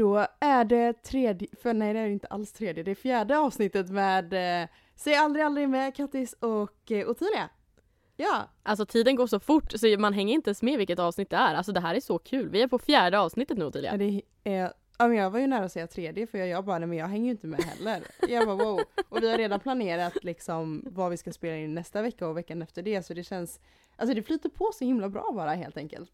Då är det tredje, för nej det är inte alls tredje, det är fjärde avsnittet med eh, Säg aldrig aldrig med Kattis och eh, Ottilia. Ja, Alltså tiden går så fort så man hänger inte ens med vilket avsnitt det är. Alltså det här är så kul. Vi är på fjärde avsnittet nu ja. Ottilia. det är, ja men jag var ju nära att säga tredje för jag, jag bara, nej men jag hänger ju inte med heller. Jag bara wow. Och vi har redan planerat liksom vad vi ska spela in nästa vecka och veckan efter det så det känns, alltså det flyter på så himla bra bara helt enkelt.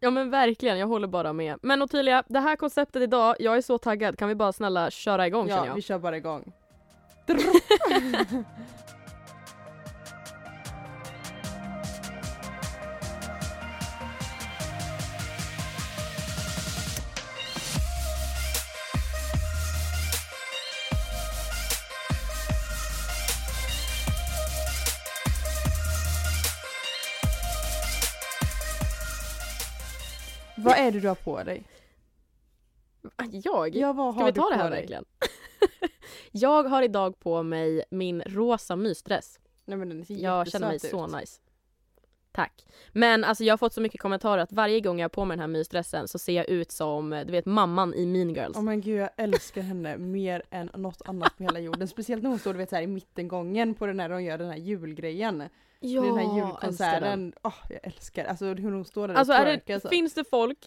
Ja men verkligen, jag håller bara med. Men Ottilia, det här konceptet idag, jag är så taggad. Kan vi bara snälla köra igång känner Ja, jag? vi kör bara igång. Vad är det du har på dig? Jag? Ja, vad Ska har vi ta det här dig? verkligen? jag har idag på mig min rosa mysdress. Nej men den ser Jag känner mig jättesöt så ut. nice. Tack. Men alltså jag har fått så mycket kommentarer att varje gång jag har på mig den här mysdressen så ser jag ut som, du vet mamman i Mean Girls. Åh men gud jag älskar henne mer än något annat på hela jorden. Speciellt när hon står du vet så här i mittengången på den här de gör den här julgrejen. ja, den här älskar den. julkonserten. Åh jag älskar alltså hur hon står där Alltså och twerkar det, så. finns det folk,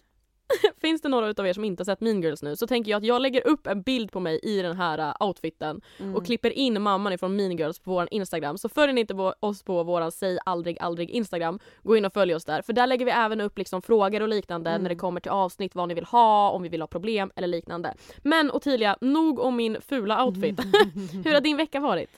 finns det några utav er som inte har sett Mean Girls nu så tänker jag att jag lägger upp en bild på mig i den här uh, outfiten Mm. och klipper in mamman ifrån Mean Girls på vår Instagram. Så följer ni inte oss på våran Säg aldrig aldrig Instagram, gå in och följ oss där. För där lägger vi även upp liksom frågor och liknande Mm. när det kommer till avsnitt, vad ni vill ha, om vi vill ha problem eller liknande. Men Ottilia, nog om min fula outfit. Hur har din vecka varit?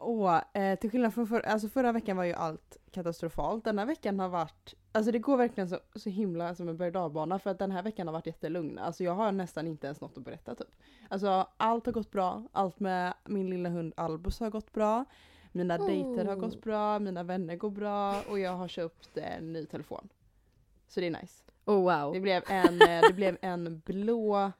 Åh, eh, till skillnad från förra, alltså förra veckan var ju allt katastrofalt. Den här veckan har varit, alltså det går verkligen så, så himla som en berg för att den här veckan har varit jättelugn. Alltså jag har nästan inte ens något att berätta typ. Alltså allt har gått bra, allt med min lilla hund Albus har gått bra. Mina dejter har gått bra, mina vänner går bra och jag har köpt en ny telefon. Så det är nice. Oh wow. Det blev en, eh, det blev en blå,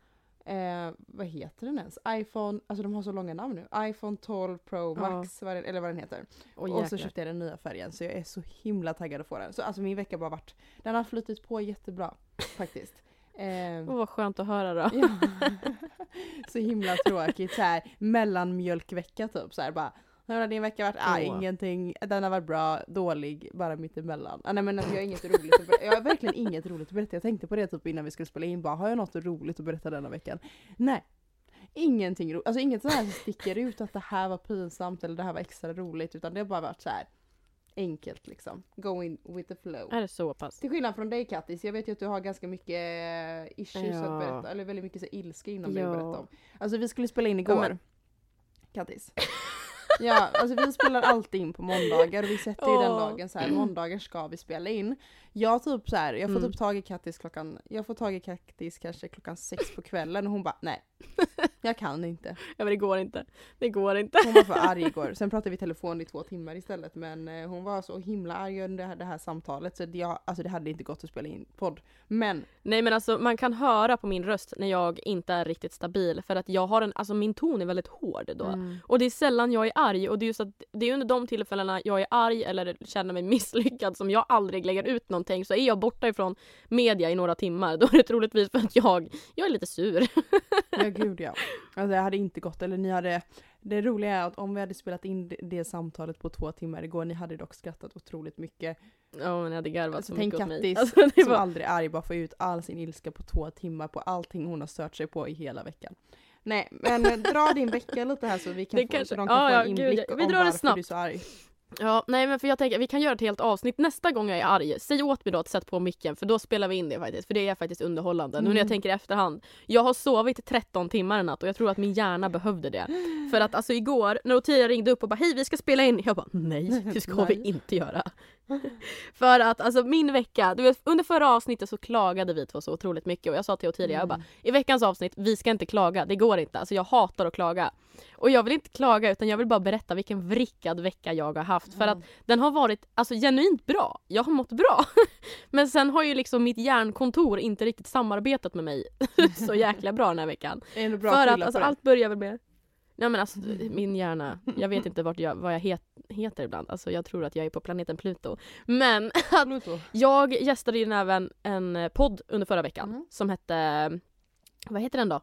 eh, vad heter den ens? iPhone, alltså de har så långa namn nu. iPhone 12 Pro Ja. Max, vad den, eller vad den heter. Oh, och så köpte jag den nya färgen så jag är så himla taggad att få den. Så alltså min vecka bara varit, den har flutit på jättebra faktiskt. Eh, Åh vad skönt att höra då. ja. så himla tråkigt så här mellanmjölkvecka typ så här bara hur har din vecka varit? Ah, Åh. ingenting. Den har varit bra, dålig, bara mittemellan. Ah, nej men alltså, jag har inget roligt att berätta. Jag har verkligen inget roligt att berätta. Jag tänkte på det typ innan vi skulle spela in. Bara, har jag något roligt att berätta denna veckan? Nej. Ingenting roligt. Alltså inget sånt här som sticker ut att det här var pinsamt eller det här var extra roligt. Utan det har bara varit så här enkelt liksom. Going with the flow. Är det så pass? Till skillnad från dig Kattis, jag vet ju att du har ganska mycket eh, issues Ja. att berätta, eller väldigt mycket så ilska inom dig Ja. att berätta om. Alltså vi skulle spela in Ja, igår. men- Kattis. Ja, alltså vi spelar alltid in på måndagar och vi sätter ju den Åh. dagen så här, måndagar ska vi spela in. Jag typ så här, jag får Mm. typ tag i Kattis klockan, jag får tag i Kattis kanske klockan sex på kvällen och hon bara nej. Jag kan inte. Ja men det går inte. Det går inte. Hon var för arg igår. Sen pratade vi i telefon i två timmar istället men eh, hon var så himla arg under det här, det här samtalet så det, jag, alltså det hade inte gått att spela in podd. Men Nej men alltså man kan höra på min röst när jag inte är riktigt stabil för att jag har en, alltså min ton är väldigt hård då. Mm. Och det är sällan jag är arg och det är just att det är under de tillfällena jag är arg eller känner mig misslyckad som jag aldrig lägger ut någonting så är jag borta ifrån media i några timmar då är det troligtvis för att jag, jag är lite sur. Ja gud ja. Alltså det hade inte gått, eller ni hade Det roliga är att om vi hade spelat in det, samtalet på två timmar igår, ni hade dock skrattat otroligt mycket. Ja men jag hade garvat Alltså så tänk mycket åt mig. Kattis Alltså, det som var, aldrig är arg, bara få ut all sin ilska på två timmar på allting hon har stört sig på i hela veckan. Nej men dra din vecka lite här så vi kan Det få, kanske- så de kan ja, få en gud, inblick ja. Vi om drar det varför snabbt. du är så arg. Ja nej men för jag tänker vi kan göra ett helt avsnitt nästa gång jag är arg. Säg åt mig då att sätta på micken för då spelar vi in det faktiskt för det är faktiskt underhållande. Nu när jag Mm. tänker i efterhand. Jag har sovit 13 timmar en natt och jag tror att min hjärna behövde det. För att alltså igår när Ottilia ringde upp och bara hej vi ska spela in. Jag bara nej det ska vi inte göra. För att alltså min vecka, du vet, under förra avsnittet så klagade vi två så otroligt mycket och jag sa till Ottilia jag bara Mm. i veckans avsnitt vi ska inte klaga, det går inte. Alltså jag hatar att klaga. Och jag vill inte klaga utan jag vill bara berätta vilken vrickad vecka jag har haft. För att den har varit alltså genuint bra. Jag har mått bra. Men sen har ju liksom mitt hjärnkontor inte riktigt samarbetat med mig så jäkla bra den här veckan. Är bra För att alltså, allt börjar väl med Nej men alltså min hjärna, jag vet inte vart jag, vad jag het, heter ibland. Alltså jag tror att jag är på planeten Pluto. Men Pluto. jag gästade ju även en podd under förra veckan Mm. som hette Vad heter den då?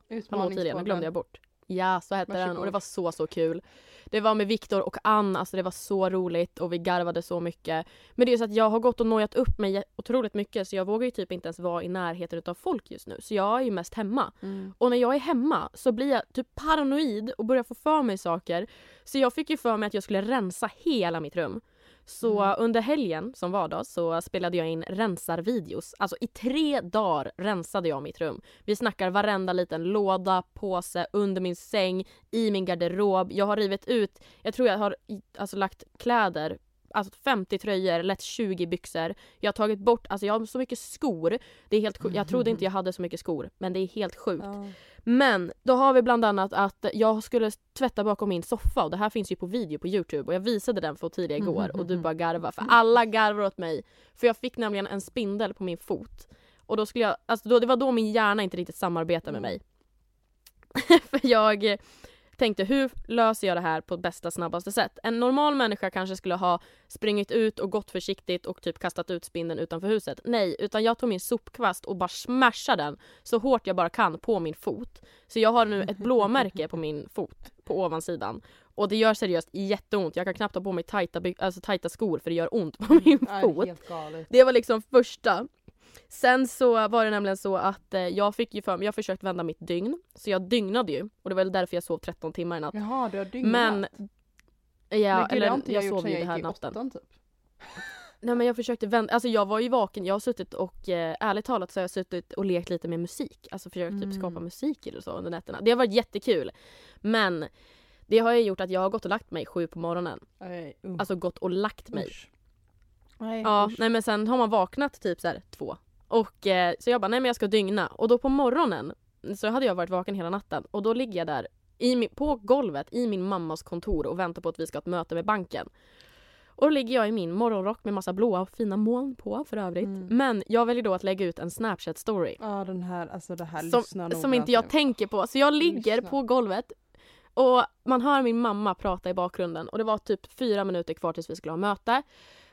Tidigare, nu glömde jag bort. Ja, så hette den och det var så så kul. Det var med Viktor och Ann, alltså det var så roligt och vi garvade så mycket. Men det är så att jag har gått och nojat upp mig otroligt mycket så jag vågar ju typ inte ens vara i närheten av folk just nu. Så jag är ju mest hemma. Mm. Och när jag är hemma så blir jag typ paranoid och börjar få för mig saker. Så jag fick ju för mig att jag skulle rensa hela mitt rum. Så Mm. under helgen som var då så spelade jag in rensarvideos. Alltså i tre dagar rensade jag mitt rum. Vi snackar varenda liten låda, påse, under min säng, i min garderob. Jag har rivit ut, jag tror jag har alltså lagt kläder Alltså 50 tröjor, lätt 20 byxor. Jag har tagit bort, alltså jag har så mycket skor. Det är helt sjukt. Jag trodde inte jag hade så mycket skor, men det är helt sjukt. Ja. Men då har vi bland annat att jag skulle tvätta bakom min soffa och det här finns ju på video på Youtube och jag visade den för Ottilia igår och du bara garvar för alla garvar åt mig. För jag fick nämligen en spindel på min fot. Och då skulle jag, alltså då, det var då min hjärna inte riktigt samarbetade med mig. för jag tänkte hur löser jag det här på bästa snabbaste sätt? En normal människa kanske skulle ha springit ut och gått försiktigt och typ kastat ut spindeln utanför huset. Nej, utan jag tog min sopkvast och bara smashade den så hårt jag bara kan på min fot. Så jag har nu ett blåmärke på min fot på ovansidan. Och det gör seriöst jätteont. Jag kan knappt ha på mig tajta, alltså, tajta skor för det gör ont på min Ja, fot. Det var liksom första. Sen så var det nämligen så att eh, jag fick ju för mig, jag försökt vända mitt dygn. Så jag dygnade ju och det var väl därför jag sov 13 timmar i natt. Jaha, du har dygnat? Men Ja, Men gud, eller jag, jag, sov ju den här natten. åttan typ. Nej men jag försökte vända, alltså jag var ju vaken, jag har suttit och eh, ärligt talat så har jag suttit och lekt lite med musik. Alltså försökt Mm. typ skapa musik eller så under nätterna. Det har varit jättekul. Men det har ju gjort att jag har gått och lagt mig sju på morgonen. Nej, uh, Alltså gått och lagt mig. usch. Nej, Ja, usch. nej men sen har man vaknat typ så här två. Och eh, så jag bara, nej men jag ska dygna. Och då på morgonen så hade jag varit vaken hela natten och då ligger jag där i på golvet i min mammas kontor och väntar på att vi ska ha ett möte med banken. Och då ligger jag i min morgonrock med massa blåa och fina moln på för övrigt. Mm. Men jag väljer då att lägga ut en snapchat story. Ja den här, alltså det här Som, som inte jag tänker på. Så jag ligger Lyssna. på golvet och man hör min mamma prata i bakgrunden och det var typ fyra minuter kvar tills vi skulle ha möte.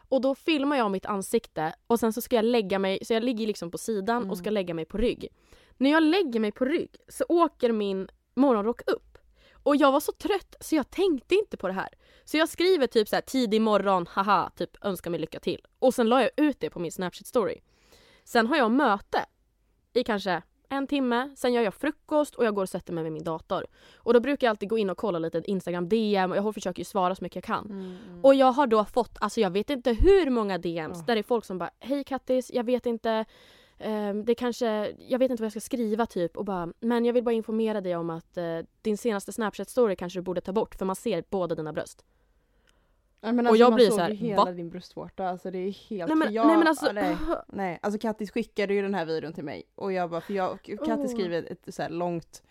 Och då filmar jag mitt ansikte och sen så ska jag lägga mig, så jag ligger liksom på sidan Mm. och ska lägga mig på rygg. När jag lägger mig på rygg så åker min morgonrock upp. Och jag var så trött så jag tänkte inte på det här. Så jag skriver typ så här tidig morgon, haha, typ önskar mig lycka till. Och sen la jag ut det på min Snapchat story. Sen har jag möte i kanske en timme, sen gör jag frukost och jag går och sätter mig med min dator. Och då brukar jag alltid gå in och kolla lite Instagram DM och jag försöker ju svara så mycket jag kan. Mm, mm. Och jag har då fått, alltså jag vet inte hur många DMs Ja. där det är folk som bara Hej Kattis, jag vet inte ehm, det kanske, jag vet inte vad jag ska skriva typ och bara Men jag vill bara informera dig om att eh, din senaste Snapchat-story kanske du borde ta bort för man ser båda dina bröst. Men och alltså, jag man blir såg så här, hela va? din bröstvårta, alltså det är helt... Nej men, jag, nej men alltså, nej, nej, alltså Kattis skickade ju den här videon till mig och jag bara, för jag, Kattis Åh. skriver ett, ett så här långt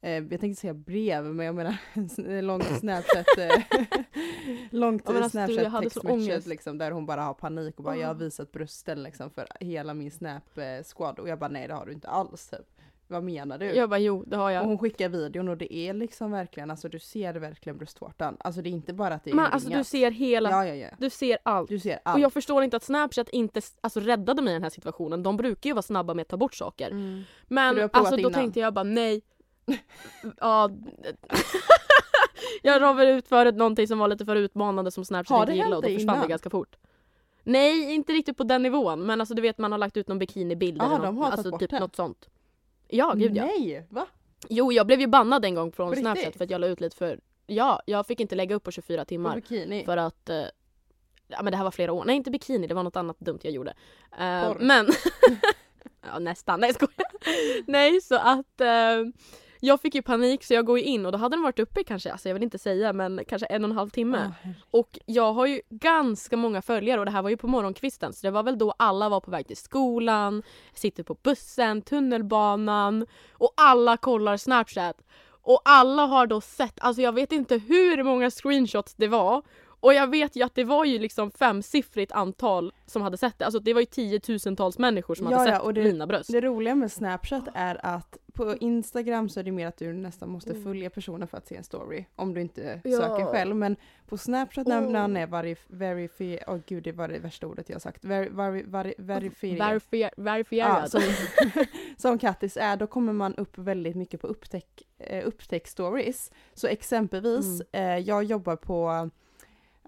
eh, jag tänkte säga brev, men jag menar en långt snapchat eh, Långt Ja, alltså, snapchat textmessage liksom där hon bara har panik och bara jag har visat brösten liksom för hela min snap eh, squad och jag bara nej det har du inte alls typ. Vad menar du? jag bara jo det har Och jag. hon skickar videon och det är liksom verkligen, alltså du ser verkligen bröstvårtan. Alltså det är inte bara att det är Men alltså du ser hela, Ja ja ja. du ser allt. Du ser allt. Och jag förstår inte att Snapchat inte alltså, räddade mig i den här situationen. De brukar ju vara snabba med att ta bort saker. Mm. För Men alltså då innan? tänkte jag bara nej. ja. jag ravade ut förut någonting som var lite för utmanande som Snapchat inte gillade och då försvann det ganska fort. Nej, inte riktigt på den nivån. Men alltså du vet man har lagt ut någon bikinibild Ah, eller något, alltså typ det? något sånt. Ja, gud ja. Nej! Va? Jo, jag blev ju bannad en gång från På Snapchat riktigt? för att jag la ut lite för... Ja, jag fick inte lägga upp på 24 På timmar. bikini? För att... eh, Ja men det här var flera år. Nej inte bikini, det var något annat dumt jag gjorde. Eh, men... ja nästan, nej jag skojar. Nej så att... eh, jag fick ju panik så jag går in och då hade den varit uppe kanske, alltså jag vill inte säga men kanske en och en halv timme. Herregud. Och jag har ju ganska många följare och det här var ju på morgonkvisten så det var väl då alla var på väg till skolan, sitter på bussen, tunnelbanan och alla kollar Snapchat. Och alla har då sett, alltså jag vet inte hur många screenshots det var och jag vet ju att det var ju liksom femsiffrigt antal som hade sett det. Alltså det var ju tiotusentals människor som Ja, hade ja, sett och det- mina bröst. Det roliga med Snapchat är att på Instagram så är det mer att du nästan måste Mm. följa personen för att se en story. Om du inte Ja. söker själv. Men på Snapchat när, Åh. när han är verif- verifierad, åh gud det var det värsta ordet jag sagt. Ver, ver, ver, verifierad. Verifier- Ja, verifierad. som, som Kattis är, då kommer man upp väldigt mycket på upptäck, eh, upptäck-stories. Så exempelvis, Mm. eh, jag jobbar på,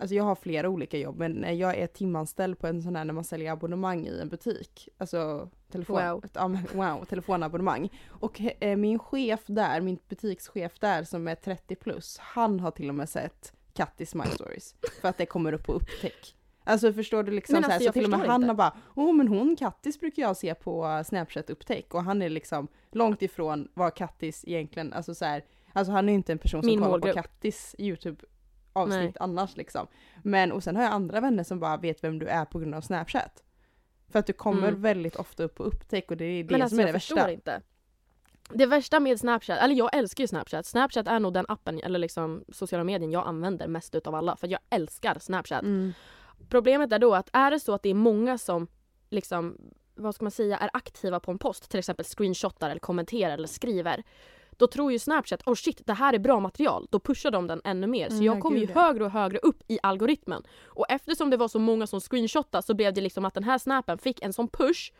alltså jag har flera olika jobb, men eh, jag är timanställd på en sån här när man säljer abonnemang i en butik. Alltså telefon, Wow. ja, wow, telefonabonnemang. Och eh, min chef där, min butikschef där som är 30 plus, han har till och med sett Kattis My Stories. För att det kommer upp på upptäck. Alltså förstår du liksom Men så, alltså, så till och med han har bara Åh men hon Kattis brukar jag se på eh, Snapchat upptäck och han är liksom långt ifrån vad Kattis egentligen, alltså så här, Alltså han är inte en person som Min kollar målgrupp. på Kattis YouTube avsnitt Nej. annars liksom. Men och sen har jag andra vänner som bara vet vem du är på grund av Snapchat. För att du kommer Mm. väldigt ofta upp på upptäck och det är det Men alltså som är jag det förstår värsta. inte. Det värsta med Snapchat, eller jag älskar ju Snapchat. Snapchat är nog den appen, eller liksom sociala medien jag använder mest utav alla. För jag älskar Snapchat. Mm. Problemet är då att är det så att det är många som liksom, vad ska man säga, är aktiva på en post, till exempel screenshotar eller kommenterar eller skriver. Då tror ju Snapchat, oh shit det här är bra material. Då pushar de den ännu mer. Så Mm, jag ja, kommer ju högre och högre upp i algoritmen. Och eftersom det var så många som screenshotade så blev det liksom att den här snappen fick en sån push.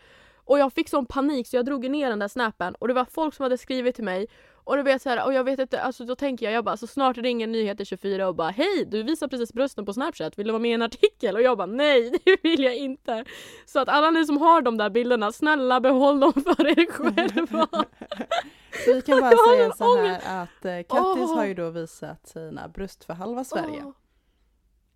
Och jag fick sån panik så jag drog ner den där snappen och det var folk som hade skrivit till mig och du vet så här, och jag vet inte, alltså då tänker jag, jag bara så snart ringer Nyheter 24 och bara hej du visar precis brösten på snapchat, vill du vara med i en artikel? Och jag bara nej det vill jag inte. Så att alla ni som har de där bilderna, snälla behåll dem för er själva. Så vi kan bara säga så här att eh, Kattis Åh. har ju då visat sina bröst för halva Sverige. Åh.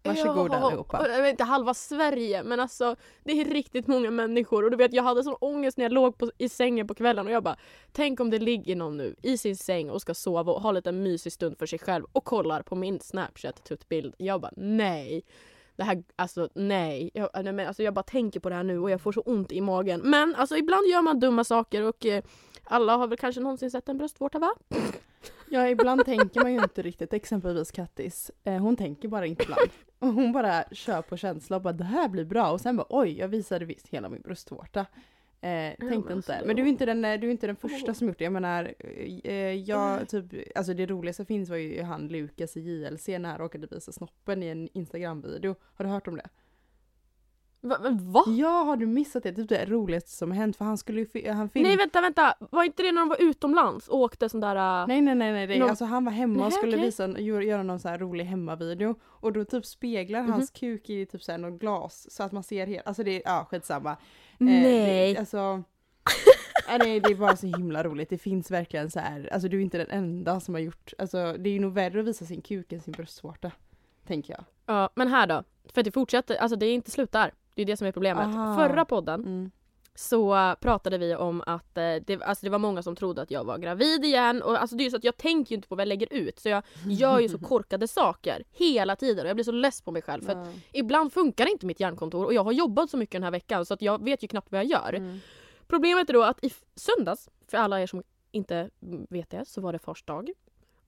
Varsågoda Ja, allihopa. och Jag vet inte halva Sverige men alltså det är riktigt många människor och du vet jag hade sån ångest när jag låg på, i sängen på kvällen och jag bara Tänk om det ligger någon nu i sin säng och ska sova och ha lite mysig stund för sig själv och kollar på min snapchat tuttbild. Jag bara nej. Det här, alltså nej. Jag, nej men, alltså, jag bara tänker på det här nu och jag får så ont i magen. Men alltså ibland gör man dumma saker och eh, alla har väl kanske någonsin sett en bröstvårta va? Ja, ibland tänker man ju inte riktigt, exempelvis Kattis. Eh, hon tänker bara inte ibland. Och hon bara kör på känsla och bara det här blir bra och sen bara oj, jag visade visst hela min bröstvårta. Eh, men tänkte alltså, inte. Men du är inte den, du är inte den första som gjort det. Jag menar, eh, jag typ, alltså det roligaste finns var ju han Lukas i JLC när han råkade visa snoppen i en Instagram-video. Har du hört om det? Va? Va? Ja, har du missat det? Typ det roligaste som har hänt för han skulle ju, han film... Nej vänta vänta, var inte det när de var utomlands och åkte sån där... äh, Nej nej nej, nej. Det, Någon- alltså han var hemma och Nej, skulle okej. visa, göra någon så här rolig hemmavideo och då typ speglar hans Mhm. kuk i typ så här något glas så att man ser helt, alltså det är, ja skitsamma. Eh, Nej. Det, alltså, ja, nej, det är bara så himla roligt, det finns verkligen så här, alltså du är inte den enda som har gjort, alltså det är ju nog värre att visa sin kuk än sin bröstvårta. Tänker jag. Ja, men här då. För att det fortsätter, alltså det är inte slut där. Det är det som är problemet. Aha. Förra podden Mm. så pratade vi om att äh, det, alltså det var många som trodde att jag var gravid igen. Och alltså det är så att jag tänker ju inte på vad jag lägger ut. Så jag gör ju så korkade saker hela tiden. Och jag blir så less på mig själv. För Ja. ibland funkar inte mitt hjärnkontor. Och jag har jobbat så mycket den här veckan så att jag vet ju knappt vad jag gör. Mm. Problemet är då att i söndags, för alla er som inte vet det, så var det fars dag.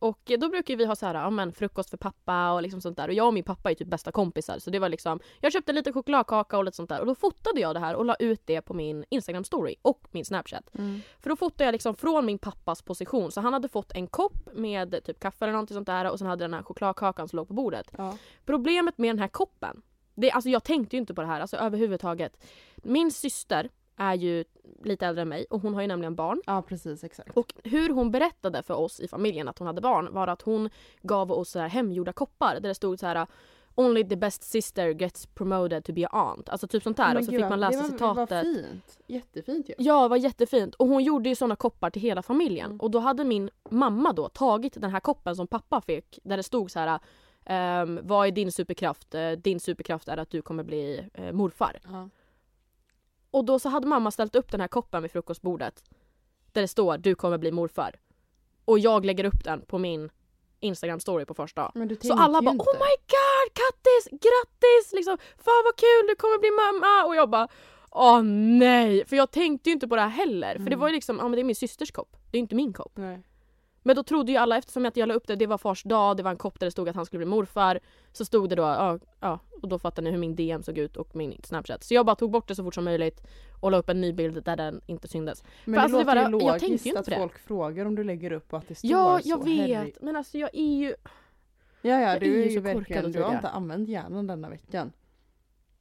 Och då brukar vi ha så här, ja, men, frukost för pappa och liksom sånt där. Och jag och min pappa är typ bästa kompisar. Så det var liksom, jag köpte lite chokladkaka och lite sånt där. Och då fotade jag det här och la ut det på min Instagram story och min Snapchat. Mm. För då fotade jag liksom från min pappas position. Så han hade fått en kopp med typ kaffe eller någonting sånt där. Och sen hade den här chokladkakan som låg på bordet. Ja. Problemet med den här koppen, det, alltså jag tänkte ju inte på det här alltså överhuvudtaget. Min syster är ju lite äldre än mig och hon har ju nämligen barn. ja precis exakt. Och hur hon berättade för oss i familjen att hon hade barn var att hon gav oss så här hemgjorda koppar där det stod så här Only the best sister gets promoted to be a aunt. Alltså typ sånt där. Men och så gud, fick man det läsa var, citatet. Det var fint. Jättefint ju. Ja, det var jättefint. Och hon gjorde ju såna koppar till hela familjen. Mm. Och då hade min mamma då tagit den här koppen som pappa fick där det stod så här ehm, Vad är din superkraft? Eh, Din superkraft är att du kommer bli eh, morfar. Ja. Och då så hade mamma ställt upp den här koppen vid frukostbordet. Där det står du kommer bli morfar. Och jag lägger upp den på min Instagram story på första. Så alla bara inte. oh my god Kattis, grattis! Liksom, Fan vad kul du kommer bli mamma! Och jag bara åh nej! För jag tänkte ju inte på det här heller. För det Mm. var ju liksom, ja men det är min systers kopp. Det är inte min kopp. Nej. Men då trodde ju alla, eftersom jag la upp det, det var fars dag, det var en kopp där det stod att han skulle bli morfar. Så stod det då, ja, ja och då fattade ni hur min DM såg ut och min snapchat. Så jag bara tog bort det så fort som möjligt och la upp en ny bild där den inte syndes. Men För det alltså, det låter var- ju jag tänkte logiskt ju inte att på det. folk frågar om du lägger upp och att det står Ja, så. jag vet! Herregud. Men alltså jag är ju... Ja, ja, Jag är du är så ju korkad verkligen, du har inte använt hjärnan denna veckan.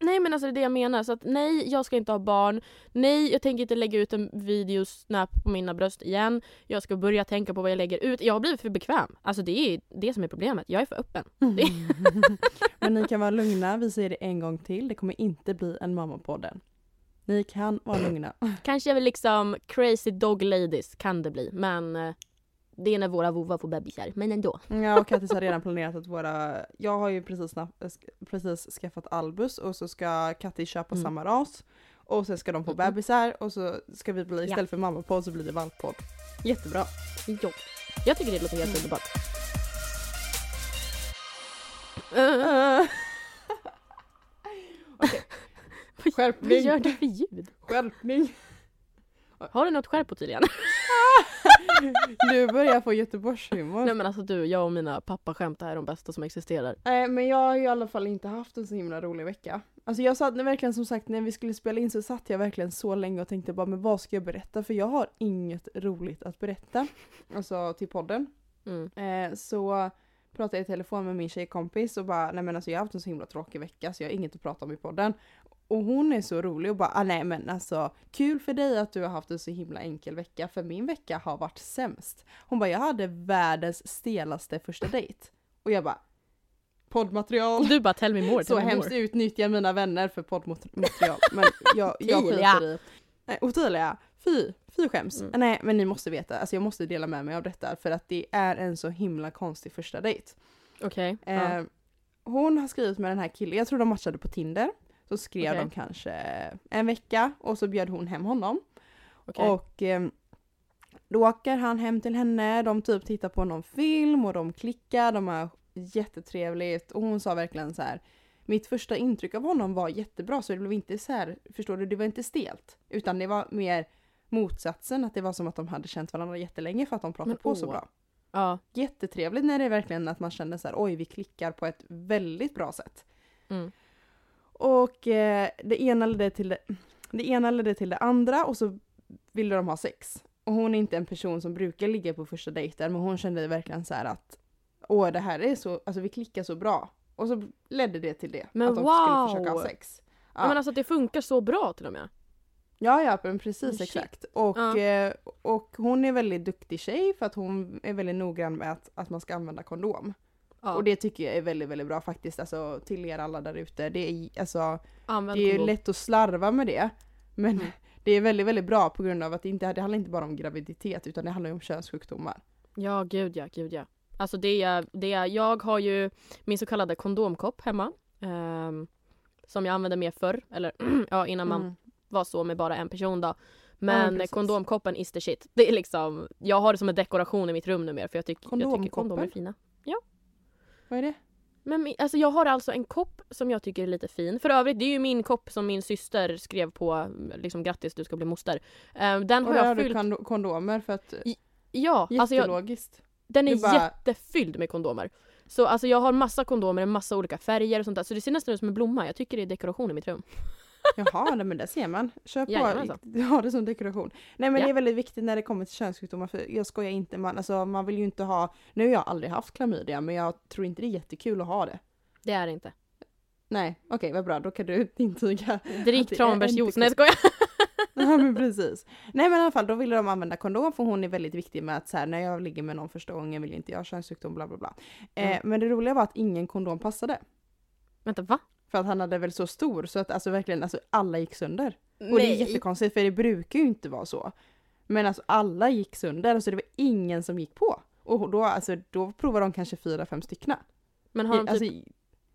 Nej men alltså det är det jag menar. Så att nej, jag ska inte ha barn. Nej, jag tänker inte lägga ut en video snap på mina bröst igen. Jag ska börja tänka på vad jag lägger ut. Jag har blivit för bekväm. Alltså det är det som är problemet. Jag är för öppen. Det- Men ni kan vara lugna, vi säger det en gång till. Det kommer inte bli en mammapodden. Ni kan vara lugna. Kanske är väl liksom crazy dog ladies kan det bli. Men eh, det är när våra vovvar får bebisar. Men ändå. Ja och Kattis har redan planerat att våra, jag har ju precis, sk- precis skaffat Albus och så ska Kattis köpa Mm. samma ras. Och sen ska de få Mm. bebisar och så ska vi bli, Ja. istället för mammapodd så blir det valppodd. Jättebra. Jo. Jag tycker det låter helt underbart. Uh, Uh. vad Skärpning. gör du för ljud? Skärpning! Har du något skärp på tydligen? Du börjar få Göteborgshumor. Nej men alltså du, jag och mina pappaskämt är de bästa som existerar. Nej men jag har ju i alla fall inte haft en så himla rolig vecka. Alltså jag satt verkligen som sagt när vi skulle spela in så satt jag verkligen så länge och tänkte bara men vad ska jag berätta? För jag har inget roligt att berätta. Alltså till podden. Mm. Eh, så pratade jag i telefon med min tjejkompis och bara nej men alltså jag har haft en så himla tråkig vecka så jag har inget att prata om i podden. Och hon är så rolig och bara ah, nej men alltså kul för dig att du har haft en så himla enkel vecka för min vecka har varit sämst. Hon bara jag hade världens stelaste första dejt. Och jag bara poddmaterial. Du bara tell me more, Så tell me hemskt more. utnyttja mina vänner för poddmaterial. Men jag, jag skiter i. Nej, Ottilia, fy, fy skäms. Mm. Nej men ni måste veta, alltså jag måste dela med mig av detta för att det är en så himla konstig första dejt. Okej. ja. Eh, hon har skrivit med den här killen, jag tror de matchade på Tinder. Så skrev Okej. de kanske en vecka och så bjöd hon hem honom. Okej. Och eh, då åker han hem till henne, de typ tittar på någon film och de klickar, de har jättetrevligt och hon sa verkligen så här. Mitt första intryck av honom var jättebra så det blev inte så här, förstår du, det var inte stelt. Utan det var mer motsatsen, att det var som att de hade känt varandra jättelänge för att de pratade Men på så bra. Ja. Jättetrevligt när det är verkligen att man känner så här, oj vi klickar på ett väldigt bra sätt. Mm. Och eh, det, ena ledde till det, det ena ledde till det andra och så ville de ha sex. Och hon är inte en person som brukar ligga på första dejten men hon kände verkligen så här att åh det här är så, alltså vi klickar så bra. Och så ledde det till det. Men att de wow! skulle försöka ha sex. Ja. Men alltså att det funkar så bra till och med. Ja, ja, men precis Shit. exakt. Och, Ja. eh, och hon är väldigt duktig tjej för att hon är väldigt noggrann med att, att man ska använda kondom. Ja. Och det tycker jag är väldigt, väldigt bra faktiskt. Alltså till er alla där ute. Det är, alltså, Använd det är ju lätt att slarva med det. Men Mm. det är väldigt, väldigt bra på grund av att det, inte, det handlar inte bara om graviditet utan det handlar ju om könssjukdomar. Ja, gud ja, gud ja. Alltså det är, det är, jag har ju min så kallade kondomkopp hemma. ehm, som jag använde mer förr, eller ja innan man Mm. var så med bara en person då. Men precis. kondomkoppen is the shit. Det är liksom, jag har det som en dekoration i mitt rum numera för jag, tyck, jag tycker kondomer är fina. Vad är det? Men alltså jag har alltså en kopp som jag tycker är lite fin. För övrigt, det är ju min kopp som min syster skrev på, liksom grattis du ska bli moster. Ehm, den Och har där har jag du fyllt, kondo- kondomer för att ja, alltså jag, den är du bara- jättefylld med kondomer. Så alltså jag har massa kondomer i massa olika färger och sånt där. Så det ser nästan ut som en blomma. Jag tycker det är dekoration i mitt rum. Jaha, nej, men det ser man. På, Jajamensan. ha det som dekoration. Nej men Ja. det är väldigt viktigt när det kommer till könssjukdomar för jag skojar inte, man, alltså, man vill ju inte ha, nu har jag aldrig haft klamydia men jag tror inte det är jättekul att ha det. Det är det inte. Nej, okej vad bra, då kan du intyga. Drick tranbärsjuice. Nej jag skojar. Ja men precis. Nej men i alla fall, då ville de använda kondom för hon är väldigt viktig med att så här, när jag ligger med någon första gången vill inte jag ha könssjukdom bla bla bla. Eh, Mm. Men det roliga var att ingen kondom passade. Vänta va? För att han hade väl så stor så att alltså verkligen alltså, alla gick sönder. Och det är jättekonstigt för det brukar ju inte vara så. Men alltså alla gick sönder, alltså det var ingen som gick på. Och då, alltså, då provade de kanske fyra, fem stycken. Men har de Alltså, typ...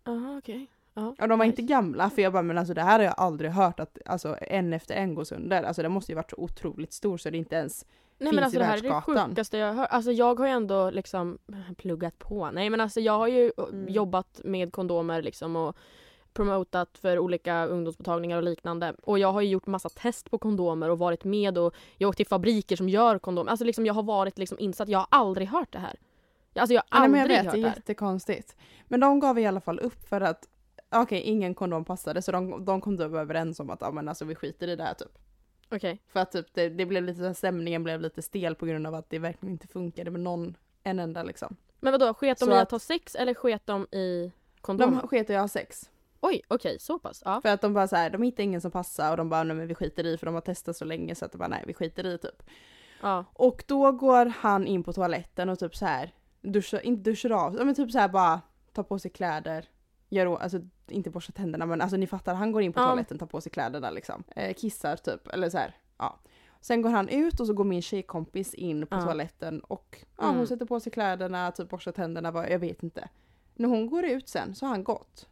Aha, okej. Ja, och de var nice. inte gamla för jag bara men alltså det här har jag aldrig hört att alltså, en efter en går sönder. Alltså det måste ju varit så otroligt stor så det inte ens Nej men alltså det här är det sjukaste jag har hört. Alltså jag har ju ändå liksom pluggat på. Nej men alltså jag har ju Mm. jobbat med kondomer liksom och promotat för olika ungdomsmottagningar och liknande. Och jag har ju gjort massa test på kondomer och varit med och jag har åkt till fabriker som gör kondomer. Alltså liksom jag har varit liksom insatt. Jag har aldrig hört det här. Alltså jag har Nej, aldrig men jag vet, hört det det är här. jättekonstigt. Men de gav i alla fall upp för att okej, ingen kondom passade så de, de kom då överens om att ja, men alltså, vi skiter i det här typ. Okej. För att typ, det, det blev lite, här, stämningen blev lite stel på grund av att det verkligen inte funkade med någon, en enda liksom. Men vadå, sket de Så i att att- ha sex eller sket de i kondom? De sket i att ha sex. Oj, okej, så pass. Ja. För att de bara så här, de hittade ingen som passade och de bara nej men vi skiter i för de har testat så länge så att de bara nej vi skiter i typ. ja. Och då går han in på toaletten och typ så här duschar, inte duschar av, men typ så här bara tar på sig kläder. Gör, alltså inte borsta tänderna men alltså ni fattar, han går in på Ja. toaletten, tar på sig kläderna liksom. Eh, kissar typ, eller så här, ja. Sen går han ut och så går min tjejkompis in på Ja. toaletten och ja, Mm. hon sätter på sig kläderna, typ borstar tänderna, jag vet inte. När hon går ut sen så har han gått.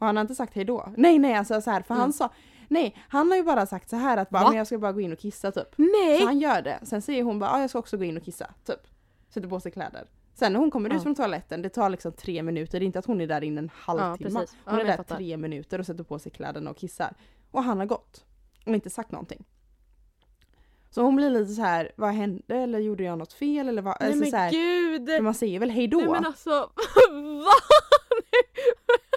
Och han har inte sagt hej då. Nej nej alltså så här, för Mm. han sa, nej han har ju bara sagt så här att bara, Va? men jag ska bara gå in och kissa typ. Nej! Så han gör det. Sen säger hon bara, ah, jag ska också gå in och kissa. Typ. Sätter på sig kläder. Sen när hon kommer Ja. ut från toaletten, det tar liksom tre minuter. Det är inte att hon är där inne en Ja, halvtimme. Ja, hon är men jag där fattar. tre minuter och sätter på sig kläderna och kissar. Och han har gått. Och inte sagt någonting. Så hon blir lite så här, vad hände? Eller gjorde jag något fel? Eller vad? Nej alltså, men så här, gud! för man säger väl hej då? Nej men alltså, va?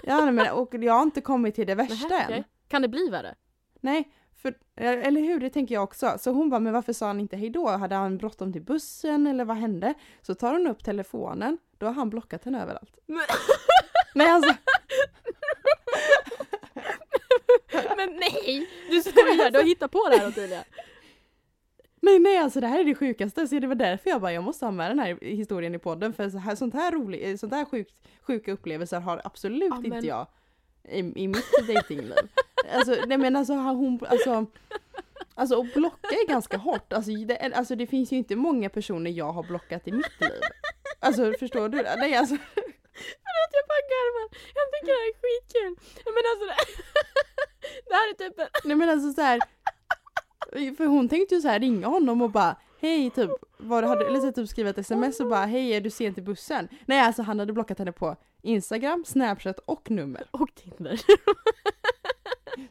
Ja, men, och jag har inte kommit till det värsta Nähä, än. okej. Kan det bli värre? Nej, för, eller hur? Det tänker jag också. Så hon bara, men varför sa han inte hej då? Hade han bråttom till bussen eller vad hände? Så tar hon upp telefonen, då har han blockat henne överallt. Men, Nej alltså, men nej! Du skojar, du har hittat på det här Ottilia. Nej nej alltså det här är det sjukaste. Så det var därför jag bara, jag måste ha med den här historien i podden. För så här, sånt här, rolig, sånt här sjukt, sjuka upplevelser har absolut Ja, men- inte jag i, i mitt datingliv. Alltså, nej men alltså har hon, alltså Alltså att blocka är ganska hårt. Alltså det, alltså det finns ju inte många personer jag har blockat i mitt liv. Alltså förstår du? Nej alltså. Förlåt jag bara garvar. Jag tycker det här är skitkul. Men alltså det, det här är typ en... Nej men alltså så här. För hon tänkte ju så här ringa honom och bara Hej typ, vad du hade, eller så typ skriva ett sms och bara hej är du sen till bussen? Nej alltså han hade blockat henne på Instagram, Snapchat och nummer. Och Tinder.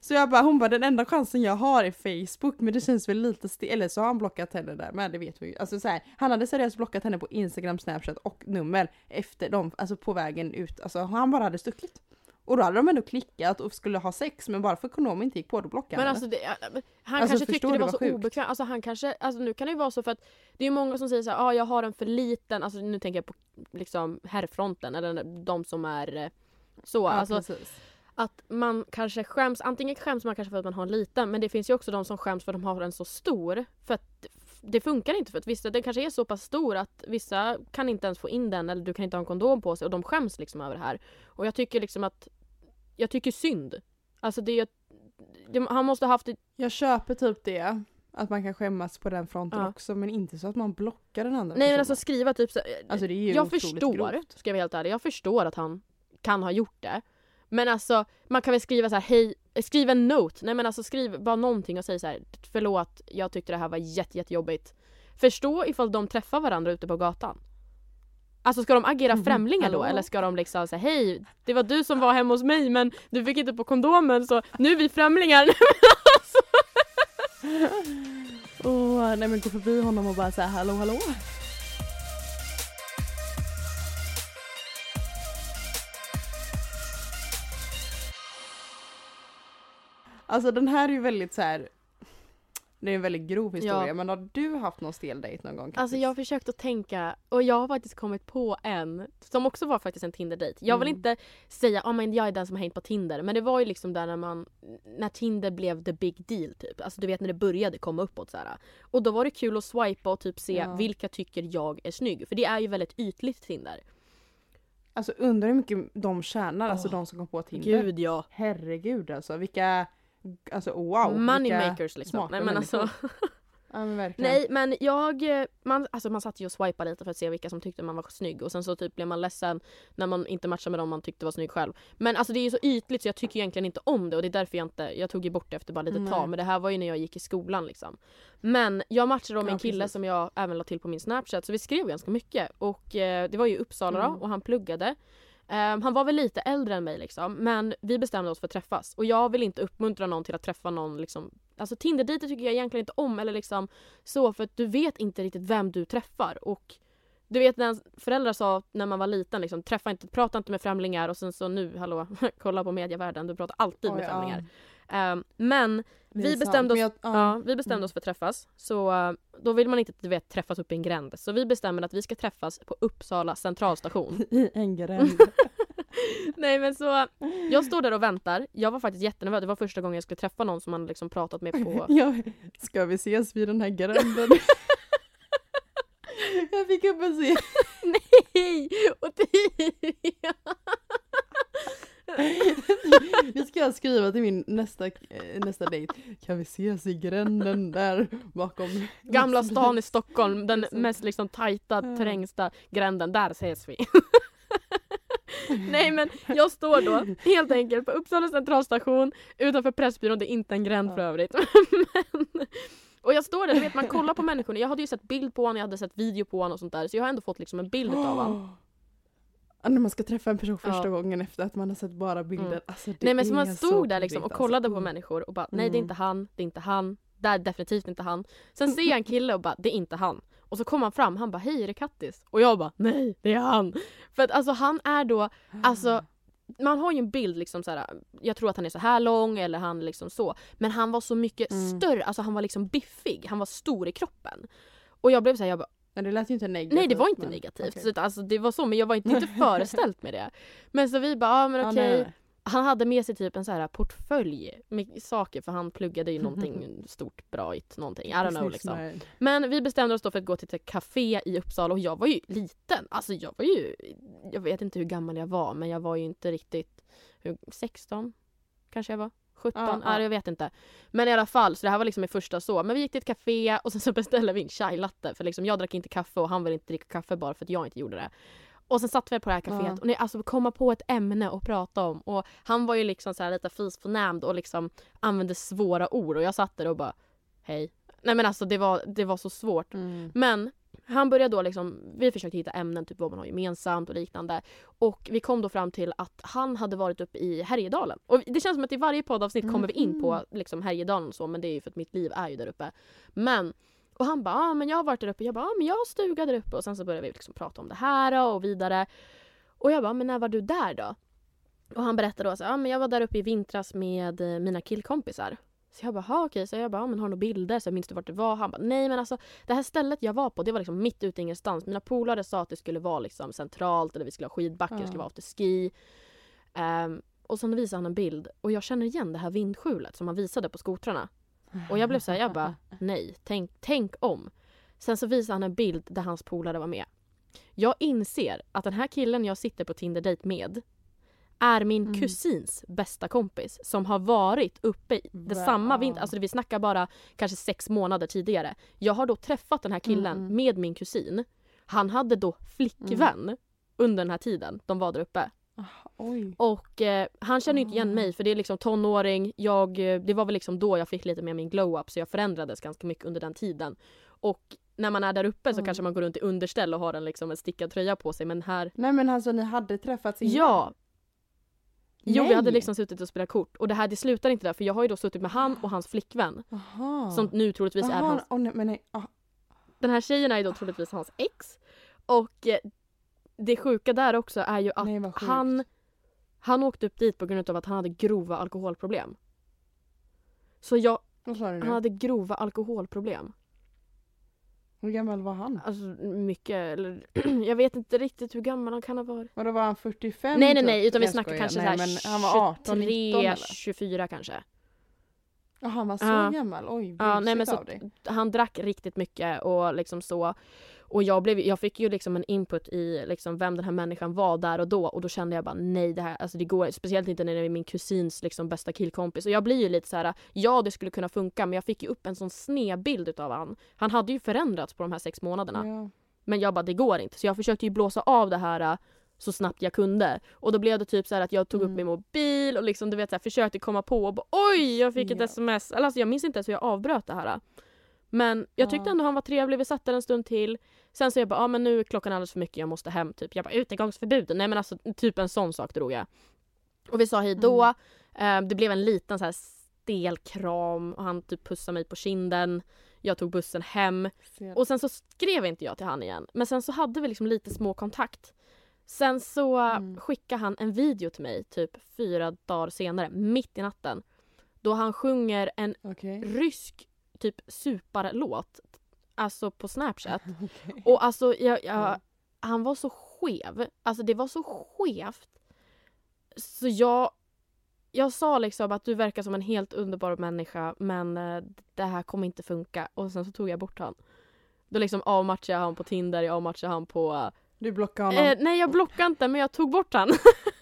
Så jag bara, hon bara den enda chansen jag har är Facebook men det känns väl lite stel, eller så har han blockat henne där men det vet vi ju. Alltså så här, han hade seriöst blockat henne på Instagram, Snapchat och nummer efter dem, alltså på vägen ut. Alltså han bara hade stuckit. Och då hade de ändå klickat och skulle ha sex men bara för att kondomen inte gick på då blockade Men han alltså, det, han Alltså, kanske tyckte det var så sjukt? obekvämt. Alltså han kanske, alltså nu kan det ju vara så för att det är många som säger så här, ah, jag har en för liten, alltså nu tänker jag på liksom herrfronten eller de som är eh, så. Ja, alltså precis. att man kanske skäms, antingen skäms man kanske för att man har en liten men det finns ju också de som skäms för att de har en så stor. För att det funkar inte för att vissa, den kanske är så pass stor att vissa kan inte ens få in den eller du kan inte ha en kondom på sig och de skäms liksom över det här. Och jag tycker liksom att, jag tycker synd. Alltså det det, han måste ha haft ett Jag köper typ det. Att man kan skämmas på den fronten Ja. också men inte så att man blockar den andra Nej men personen. alltså skriva typ så, Alltså, det är ju Jag förstår, grovt. ska jag vara helt ärlig, jag förstår att han kan ha gjort det. Men alltså man kan väl skriva så här, hej, skriv en note. Nej men alltså skriv bara någonting och säg så här, förlåt, jag tyckte det här var jätte, jättejobbigt. Förstå ifall de träffar varandra ute på gatan. Alltså ska de agera Mhm, främlingar då hallå? eller ska de liksom säga hej, det var du som var hemma hos mig men du fick inte på kondomen så nu är vi främlingar. Åh, nej men gå förbi honom och bara säga hallå hallå. Alltså den här är ju väldigt så här. Det är en väldigt grov historia Ja. men har du haft någon stel dejt någon gång? Alltså Kattis? jag har försökt att tänka och jag har faktiskt kommit på en som också var faktiskt en Tinder-dejt. Jag vill Mm. inte säga att men jag är den som har hängt på Tinder men det var ju liksom där när man när Tinder blev the big deal typ. Alltså du vet när det började komma uppåt så här. Och då var det kul att swipa och typ se Ja. vilka tycker jag är snygg. För det är ju väldigt ytligt Tinder. Alltså undrar hur mycket de tjänar, alltså Åh, de som kom på Tinder. Gud ja. Herregud alltså vilka, alltså wow. Money vilka makers liksom. Nej men alltså. Ja men. Nej men jag, eh, man, alltså man satt ju och swipade lite för att se vilka som tyckte man var snygg och sen så typ blev man ledsen när man inte matchade med dem man tyckte var snygg själv. Men alltså det är ju så ytligt så jag tycker egentligen inte om det och det är därför jag inte, jag tog ju bort det efter bara lite Nej. tag men det här var ju när jag gick i skolan liksom. Men jag matchade då med Ja, en kille precis. som jag även la till på min snapchat så vi skrev ganska mycket och eh, det var ju Uppsala Mm. då och han pluggade. Ehm, han var väl lite äldre än mig liksom, men vi bestämde oss för att träffas. Och jag vill inte uppmuntra någon till att träffa någon liksom Alltså Tinder-dejter tycker jag egentligen inte om eller liksom så för att du vet inte riktigt vem du träffar och du vet när föräldrar sa när man var liten liksom träffa inte, prata inte med främlingar och sen så nu, hallå, kolla på medievärlden, du pratar alltid Oj, med ja. främlingar. Ehm, men Det vi bestämde, oss, jag- ja. ja, vi bestämde Mm. oss för att träffas. Så eh, då vill man inte du vet, träffas upp i en gränd. Så vi bestämmer att vi ska träffas på Uppsala centralstation. I en gränd. Nej men så, jag står där och väntar. Jag var faktiskt jättenervös. Det var första gången jag skulle träffa någon som man liksom pratat med på... ja, ska vi ses vid den här gränden? jag fick upp en scen. Nej! Ottilia! Nu ska jag skriva till min nästa, eh, nästa dejt. Kan vi ses i gränden där bakom? Gamla stan i Stockholm, den mest liksom tajta, trängsta gränden. Där ses vi. Nej men jag står då helt enkelt på Uppsala centralstation utanför Pressbyrån, det är inte en gränd för övrigt. men, och jag står där, du vet man kollar på människorna. Jag hade ju sett bild på honom, jag hade sett video på honom och sånt där. Så jag har ändå fått liksom en bild av honom. När man ska träffa en person första Ja. gången efter att man har sett bara bilder. Mm. Alltså, Nej men så man stod där liksom och gulligt, kollade alltså. på människor och bara nej det är Mm. inte han, det är inte han, det är definitivt inte han. Sen ser jag en kille och bara det är inte han. Och så kommer han fram, han bara hej är det Kattis? Och jag bara nej det är han. För att alltså han är då, alltså man har ju en bild liksom så här. jag tror att han är så här lång eller han liksom så. Men han var så mycket Mm. större, alltså han var liksom biffig, han var stor i kroppen. Och jag blev såhär, jag bara, Men det lät ju inte negativt. nej det var inte men- negativt. okej. Så alltså, det var så men jag var inte, inte föreställt med det. Men så vi bara, ja men Ja, okej. nej, nej. Han hade med sig typ en så här portfölj med saker för han pluggade ju någonting stort bra någonting. I don't know liksom. Men vi bestämde oss då för att gå till ett café i Uppsala och jag var ju liten. Alltså jag var ju, jag vet inte hur gammal jag var men jag var ju inte riktigt, hur, 16 kanske jag var? 17? Ja, Ja, ja. jag vet inte. Men i alla fall, så det här var liksom min första så. Men vi gick till ett café och sen så beställde vi en chai latte för liksom jag drack inte kaffe och han ville inte dricka kaffe bara för att jag inte gjorde det. Och sen satt vi på det här kaféet Ja. och nej, alltså komma på ett ämne att prata om och han var ju liksom så här lite fisförnämnd och liksom använde svåra ord och jag satt där och bara hej. Nej men alltså det var, det var så svårt. Mm. Men han började då liksom, vi försökte hitta ämnen, typ vad man har gemensamt och liknande. Och vi kom då fram till att han hade varit uppe i Härjedalen. Och det känns som att i varje poddavsnitt kommer vi in på Mhm. liksom Härjedalen och så, men det är ju för att mitt liv är ju där uppe. Men, och han bara, ah, men jag har varit där uppe. Jag bara, ah, men jag har stuga där uppe. Och sen så började vi liksom prata om det här och vidare. Och jag bara, men när var du där då? Och han berättade då så ah, men jag var där uppe i vintras med eh, mina killkompisar. Så jag bara, "Ha, okej. Så jag bara, men har du några bilder? Så minns du vart det var? Han bara, nej men alltså det här stället jag var på det var liksom mitt ute i ingenstans. Mina polare sa att det skulle vara liksom centralt eller vi skulle ha skidbackar, det Ja. skulle vara afterski. Um, och sen visade han en bild och jag känner igen det här vindskjulet som han visade på skotrarna. Och jag blev så här, jag bara nej, tänk, tänk om. Sen så visade han en bild där hans polare var med. Jag inser att den här killen jag sitter på Tinder-dejt med är min Mm. kusins bästa kompis som har varit uppe i det Va? samma vinter, alltså vi snackar bara kanske sex månader tidigare. Jag har då träffat den här killen Mm, mm. med min kusin. Han hade då flickvän under den här tiden de var där uppe. Oj. Och eh, han känner inte igen Ah. mig för det är liksom tonåring. Jag, eh, det var väl liksom då jag fick lite mer min glow-up så jag förändrades ganska mycket under den tiden. Och när man är där uppe så Mm. kanske man går runt i underställ och har en, liksom, en stickad tröja på sig men här... Nej men alltså ni hade träffats innan? Ja! Jo vi Nej. hade liksom suttit och spelat kort och det här det slutar inte där för jag har ju då suttit med han och hans flickvän Aha. som nu troligtvis är Aha, hans... åh, nej, nej. ah, Den här tjejen är ju då troligtvis hans ex. Och eh, det sjuka där också är ju att nej han, han åkte upp dit på grund av att han hade grova alkoholproblem. Så jag, han hade grova alkoholproblem. Hur gammal var han? Alltså mycket, eller jag vet inte riktigt hur gammal han kan ha varit. Och då var han 45? nej nej typ? nej, utan vi snackar kanske nej, men han var 18, 19 23, eller? 24 kanske. Ja, han var så Ja. gammal? Oj, Ja, nej, men så- dig. Han drack riktigt mycket och liksom så. Och jag, blev, jag fick ju liksom en input i liksom vem den här människan var där och då och då kände jag bara nej det här, alltså det går Speciellt inte när det är min kusins liksom bästa killkompis. Och jag blir ju lite så här: ja det skulle kunna funka men jag fick ju upp en sån snedbild utav han. Han hade ju förändrats på de här sex månaderna. Ja. Men jag bara det går inte. Så jag försökte ju blåsa av det här äh, så snabbt jag kunde. Och då blev det typ så här att jag tog upp Mm. min mobil och liksom du vet så här, försökte komma på och bara oj jag fick ett Ja. sms. Alltså jag minns inte ens hur jag avbröt det här. Men jag tyckte ändå han var trevlig, vi satt där en stund till. Sen så jag bara, ja ah, men nu är klockan alldeles för mycket, jag måste hem typ. Jag bara, utegångsförbud. Nej men alltså typ en sån sak drog jag. Och vi sa hej då. Eh, det blev en liten så här stel kram och han typ pussade mig på kinden. Jag tog bussen hem. Och sen så skrev inte jag till han igen. Men sen så hade vi liksom lite små kontakt. Sen så Mm. skickade han en video till mig typ fyra dagar senare, mitt i natten. Då han sjunger en Okej. rysk typ suparlåt. Alltså på snapchat. Okej. Och alltså jag, jag, Ja. han var så skev. Alltså det var så skevt. Så jag, jag sa liksom att du verkar som en helt underbar människa men eh, det här kommer inte funka. Och sen så tog jag bort han. Då liksom avmatchade jag han på Tinder, jag avmatchade han på... Du blockar honom? Eh, nej jag blockade inte men jag tog bort han.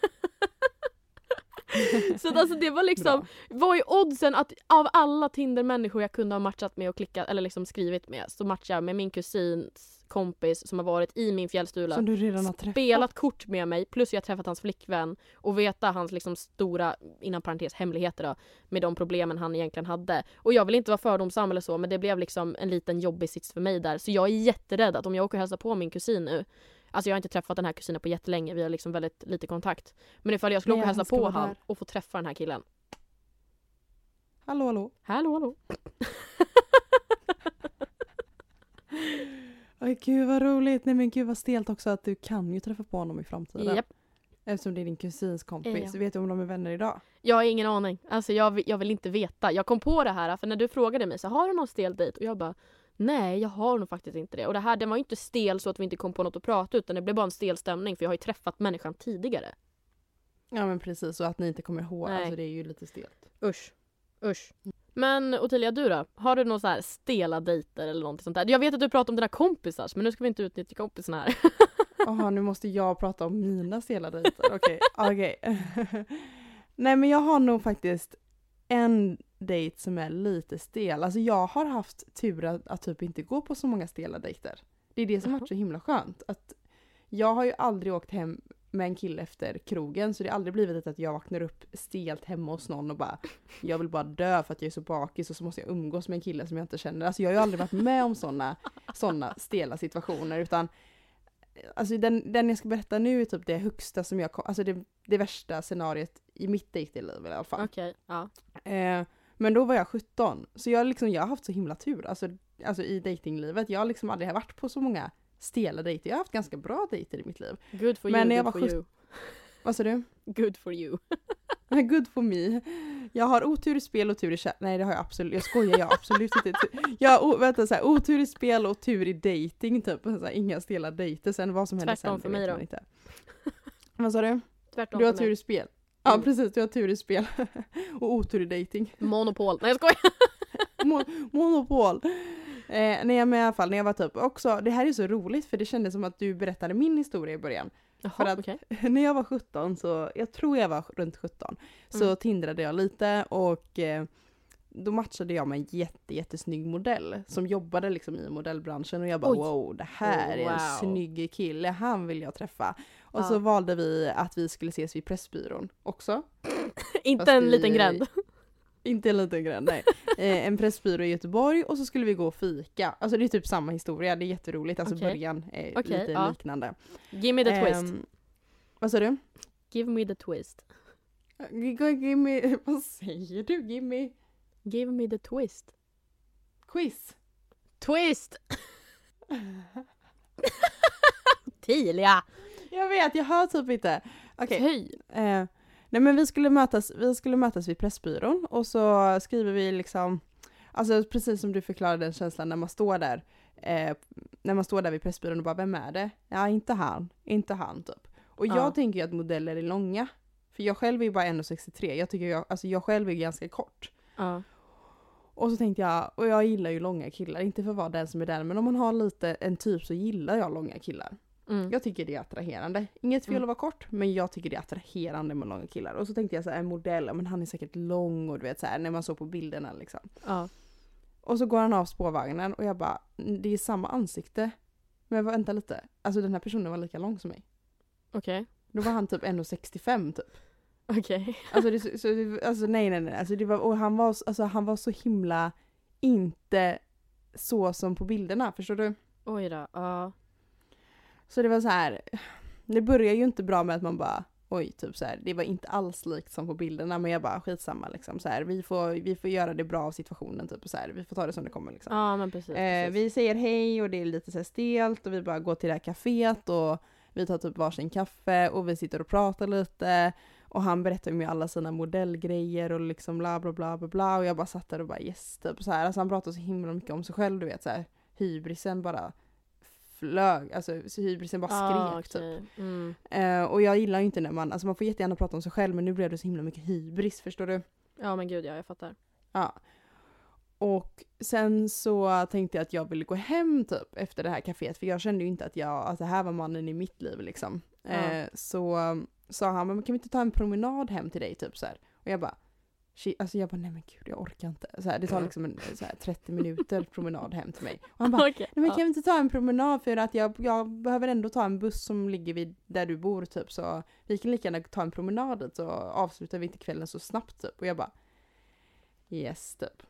så att alltså det var liksom, Bra. vad är oddsen att av alla Tinder-människor jag kunde ha matchat med och klickat eller liksom skrivit med så matchade jag med min kusins kompis som har varit i min fjällstula. Som du redan har träffat? Spelat kort med mig plus jag har träffat hans flickvän och veta hans liksom stora, inom parentes hemligheter då, med de problemen han egentligen hade. Och jag vill inte vara fördomsam eller så men det blev liksom en liten jobbig sits för mig där. Så jag är jätterädd att om jag åker och hälsar på min kusin nu Alltså jag har inte träffat den här kusinen på jättelänge, vi har liksom väldigt lite kontakt. Men ifall jag skulle åka och hälsa på han där. och få träffa den här killen. Hallå hallå? Hallå hallå. Oj gud vad roligt. Nej men gud vad stelt också att du kan ju träffa på honom i framtiden. Japp. Eftersom det är din kusins kompis. Ja. Vet du om de är vänner idag? Jag har ingen aning. Alltså jag, jag vill inte veta. Jag kom på det här för när du frågade mig så har du någon stel dejt? Och jag bara nej jag har nog faktiskt inte det. Och det här den var ju inte stel så att vi inte kom på något att prata utan det blev bara en stel stämning för jag har ju träffat människan tidigare. Ja men precis, och att ni inte kommer ihåg. Nej. Alltså det är ju lite stelt. Usch. Usch. Men Ottilia du då? Har du några så här stela dejter eller någonting sånt där? Jag vet att du pratar om dina kompisars men nu ska vi inte utnyttja kompisarna här. Jaha, nu måste jag prata om mina stela dejter. Okej, okej. Nej men jag har nog faktiskt en dejt som är lite stel. Alltså jag har haft tur att, att typ inte gå på så många stela dejter. Det är det som har varit så himla skönt. Att jag har ju aldrig åkt hem med en kille efter krogen så det har aldrig blivit att jag vaknar upp stelt hemma hos någon och bara jag vill bara dö för att jag är så bakis och så måste jag umgås med en kille som jag inte känner. Alltså jag har ju aldrig varit med om sådana såna stela situationer utan Alltså den, den jag ska berätta nu är typ det högsta som jag kom, alltså det, det värsta scenariet i mitt dejtingliv i alla fall. Okej, ja. Eh, men då var jag 17, så jag, liksom, jag har haft så himla tur alltså, alltså i dejtinglivet. Jag har liksom aldrig varit på så många stela dejter. Jag har haft ganska bra dejter i mitt liv. Good for Men you, när jag good var for you. Vad sa du? Good for you. Good for me. Jag har otur i spel och tur i kärlek. Nej det har jag absolut, jag skojar, jag har absolut inte. Jag har vänta, så här, otur i spel och tur i dating typ. Så här, inga stela dejter, sen vad som händer Tvärtom sen för det mig då. inte. Vad sa du? Tvärtom Du har för tur i spel. Ja Mm. precis, du har tur i spel. och otur i dating. Monopol. Nej jag skojar. Mo- monopol. Eh, nej men i alla fall när jag var typ också, det här är så roligt för det kändes som att du berättade min historia i början. Jaha, För att- okej. när jag var 17 så, jag tror jag var runt 17, så Mm. tindrade jag lite och eh, då matchade jag med en jätte, jättesnygg modell som jobbade liksom i modellbranschen och jag bara Oj. wow det här är en Wow. snygg kille, han vill jag träffa. Och Ja. så valde vi att vi skulle ses vid Pressbyrån också. Inte Fast en i- liten gränd. Inte en liten gränd, nej. Eh, en pressbyrå i Göteborg och så skulle vi gå och fika. Alltså det är typ samma historia, det är jätteroligt. Alltså Okej. början är Okej, lite ja. liknande. Give me the twist. Ehm, vad sa du? Give me the twist. Give me, vad säger du? Give me Give me the twist. quiz. Twist! Tilia! Jag vet, jag hör typ inte. Okej. Höj! Eh, nej men vi skulle, mötas, vi skulle mötas vid Pressbyrån och så skriver vi liksom, alltså precis som du förklarade den känslan när man står där, eh, när man står där vid Pressbyrån och bara vem är det? Ja inte han, inte han typ. Och jag Ja. tänker ju att modeller är långa. För jag själv är ju bara 1,63, jag tycker jag, alltså jag själv är ganska kort. Ja. Och så tänkte jag, och jag gillar ju långa killar, inte för att vara den som är den, men om man har lite en typ så gillar jag långa killar. Mm. Jag tycker det är attraherande. Inget fel Mm. att vara kort, men jag tycker det är attraherande med långa killar. Och så tänkte jag så här, en modell, men han är säkert lång och du vet så här, när man såg på bilderna liksom. ja. Och så går han av spårvagnen och jag bara, "Mm, det är samma ansikte. Men vänta lite, alltså den här personen var lika lång som mig. Okej. Då var han typ 1,65 typ. Okej. Alltså, det, så, så, alltså nej nej nej, alltså det var, och han var, alltså, han var så himla inte så som på bilderna, förstår du? Oj då, ja. Så det var så här. det börjar ju inte bra med att man bara oj, typ så här, det var inte alls likt som på bilderna men jag bara skitsamma liksom så här, vi får, vi får göra det bra av situationen typ så här, vi får ta det som det kommer liksom. Ja men precis. Eh, precis. vi säger hej och det är lite så stelt och vi bara går till det här kaféet och vi tar typ varsin kaffe och vi sitter och pratar lite och han berättar ju med alla sina modellgrejer och liksom bla bla bla bla bla och jag bara satt där och bara yes typ så här. Alltså han pratar så himla mycket om sig själv du vet så här. Hybrisen bara flög, alltså så hybrisen bara Ah, skrek typ. okej. Mm. Eh, och jag gillar ju inte när man, alltså man får jättegärna prata om sig själv men nu blev det så himla mycket hybris förstår du? Ja men gud ja, jag fattar. Ja. Och sen så tänkte jag att jag ville gå hem typ efter det här kaféet för jag kände ju inte att jag, att det här var mannen i mitt liv liksom. Ja. Eh, så sa han, men kan vi inte ta en promenad hem till dig typ så här. Och jag bara, alltså jag bara nej men gud jag orkar inte. Så här, det tar liksom en så här, 30 minuter promenad hem till mig. Och han bara, Okej, Nej men kan vi inte ta en promenad för att jag, jag behöver ändå ta en buss som ligger vid där du bor typ så vi kan lika gärna ta en promenad dit så avslutar vi inte kvällen så snabbt typ och jag bara Yes typ.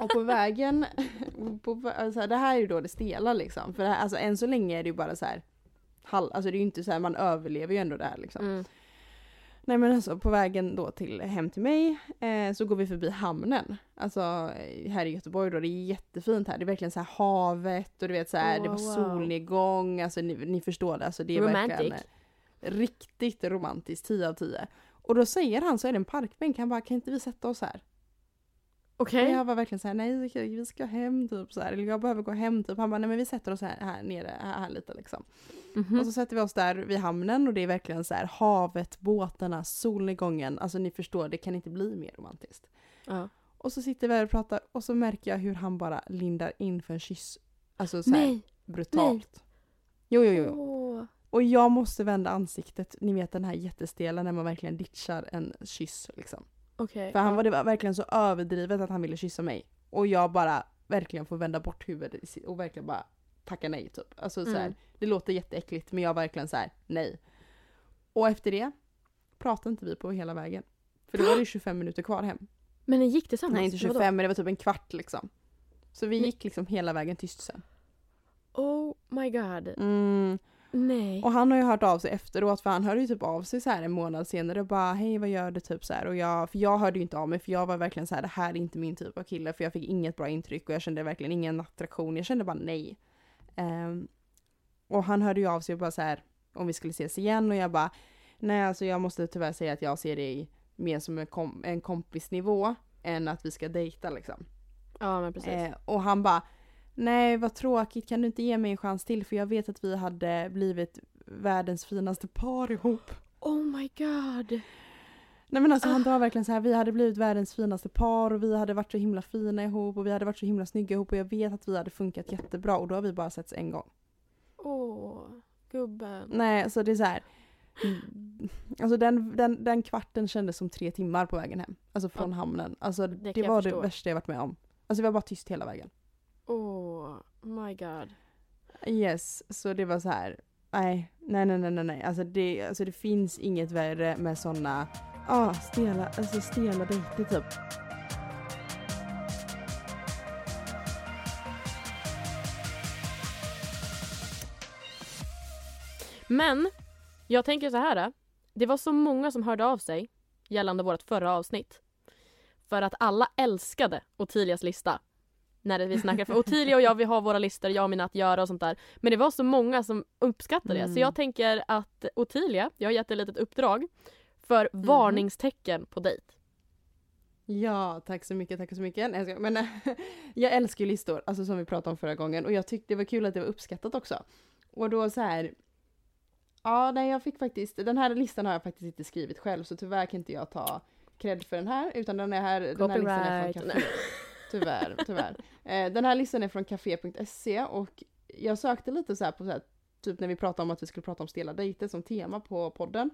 Och på vägen, på, vä- alltså, det här är ju då det stela liksom för det här, alltså än så länge är det ju bara så här halv, alltså det är ju inte så här, man överlever ju ändå det här liksom. Mm. Nej men alltså på vägen då till hem till mig eh, så går vi förbi hamnen. Alltså eh, här i Göteborg då, det är jättefint här. Det är verkligen så här havet och du vet så här, Oh, det var wow. solnedgång, alltså ni, ni förstår det. Alltså det är verkligen Romantic. eh, riktigt romantiskt, 10 av 10. Och då säger han, så är det en parkbänk, han bara kan inte vi sätta oss här? Okej. Och jag var verkligen så här, nej vi ska, hem typ så här, eller jag behöver gå hem typ. Han bara, nej men vi sätter oss här, här nere, här, här lite liksom. Mhm. Och så sätter vi oss där vid hamnen och det är verkligen så här havet, båtarna, solnedgången. Alltså ni förstår, det kan inte bli mer romantiskt. Ja. Och så sitter vi här och pratar och så märker jag hur han bara lindar in för en kyss. Alltså så här Nej! brutalt. Jo, jo, jo. Åh. Och jag måste vända ansiktet, ni vet den här jättestela när man verkligen ditchar en kyss liksom. Okej. För han var, det var verkligen så överdrivet att han ville kyssa mig. Och jag bara verkligen får vända bort huvudet och verkligen bara tacka nej typ. Alltså så här, Mm. det låter jätteäckligt men jag verkligen så här nej. Och efter det pratade inte vi på hela vägen. För då var det 25 minuter kvar hem. Men ni gick tillsammans? Nej inte Eller vadå? 25 men det var typ en kvart liksom. Så vi gick liksom hela vägen tyst sen. Oh my god. Mm. Nej. Och han har ju hört av sig efteråt för han hörde ju typ av sig så här en månad senare och bara hej vad gör du typ så här och jag, för jag hörde ju inte av mig för jag var verkligen så här det här är inte min typ av kille för jag fick inget bra intryck och jag kände verkligen ingen attraktion, jag kände bara nej. Ehm, och han hörde ju av sig och bara så här om vi skulle ses igen och jag bara nej alltså jag måste tyvärr säga att jag ser dig mer som en, kom, en kompisnivå än att vi ska dejta liksom. Ja men precis. Eh, och han bara Nej vad tråkigt, kan du inte ge mig en chans till för jag vet att vi hade blivit världens finaste par ihop. Oh my god. Nej men alltså han Ah. drar verkligen så här, vi hade blivit världens finaste par och vi hade varit så himla fina ihop och vi hade varit så himla snygga ihop och jag vet att vi hade funkat jättebra och då har vi bara setts en gång. Åh, gubben. Nej alltså det är så här. mm, Alltså den, den, den kvarten kändes som tre timmar på vägen hem. Alltså från Ja. hamnen. Alltså Det det, var det förstå. värsta jag varit med om. Alltså vi var bara tyst hela vägen. Åh, my god. Yes, så det var så här. Nej, nej, nej, nej, nej, nej. Alltså det, alltså det finns inget värre med såna, ah, stela, alltså stela dejter typ. Men, jag tänker så här. Det var så många som hörde av sig gällande vårt förra avsnitt. För att alla älskade Ottilias lista. När vi snackade, för Ottilia och jag vi har våra listor, jag och mina att göra och sånt där. Men det var så många som uppskattade det. Mm. Så jag tänker att Ottilia, jag har gett dig ett litet uppdrag för varningstecken på dejt. Ja, tack så mycket, tack så mycket. Men jag älskar ju listor, alltså som vi pratade om förra gången. Och jag tyckte det var kul att det var uppskattat också. Och då så här. Ja, nej jag fick faktiskt, den här listan har jag faktiskt inte skrivit själv så tyvärr kan inte jag ta cred för den här. Utan den, är här, den här listan är från Copyright. Café. Tyvärr, tyvärr. Eh, den här listan är från café.se och jag sökte lite så här på så här, typ när vi pratade om att vi skulle prata om stela dejter som tema på podden.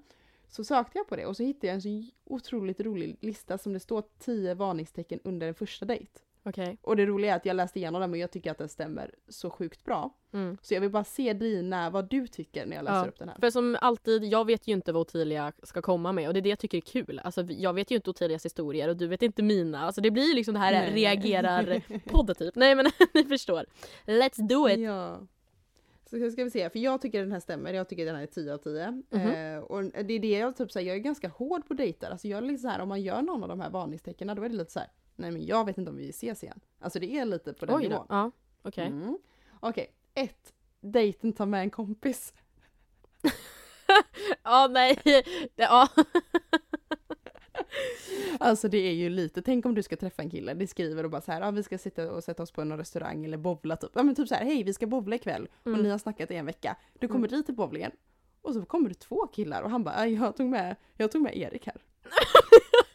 Så sökte jag på det och så hittade jag en så otroligt rolig lista som det står 10 varningstecken under en första dejt. Okej. Och det roliga är att jag läste igenom den men jag tycker att den stämmer så sjukt bra. Mm. Så jag vill bara se dina, vad du tycker när jag läser Ja, upp den här. För som alltid, jag vet ju inte vad Ottilia ska komma med och det är det jag tycker är kul. Alltså jag vet ju inte Ottilias historier och du vet inte mina. Alltså det blir ju liksom det här Nej. reagerar podden typ. Nej men ni förstår. Let's do it! Ja. Så ska vi se, för jag tycker den här stämmer, jag tycker den här är 10 av 10. Mhm. Eh, och det är det jag typ säger, jag är ganska hård på dejter. Alltså jag är lite så här, om man gör någon av de här varningstecknen då är det lite så här, nej men jag vet inte om vi ses igen. Alltså det är lite på den Oj nivån. Ja, okej. Mm. Okej, ett. Dejten tar med en kompis. Ja nej. Det, ja. Alltså det är ju lite, tänk om du ska träffa en kille, det skriver och bara så här, ja vi ska sitta och sätta oss på en restaurang eller bowla typ. Ja men typ så här, hej vi ska bowla ikväll och Mm. ni har snackat i en vecka. Du kommer dit till bowlingen och så kommer det två killar och han bara, "Ja, jag tog med, jag tog med Erik här.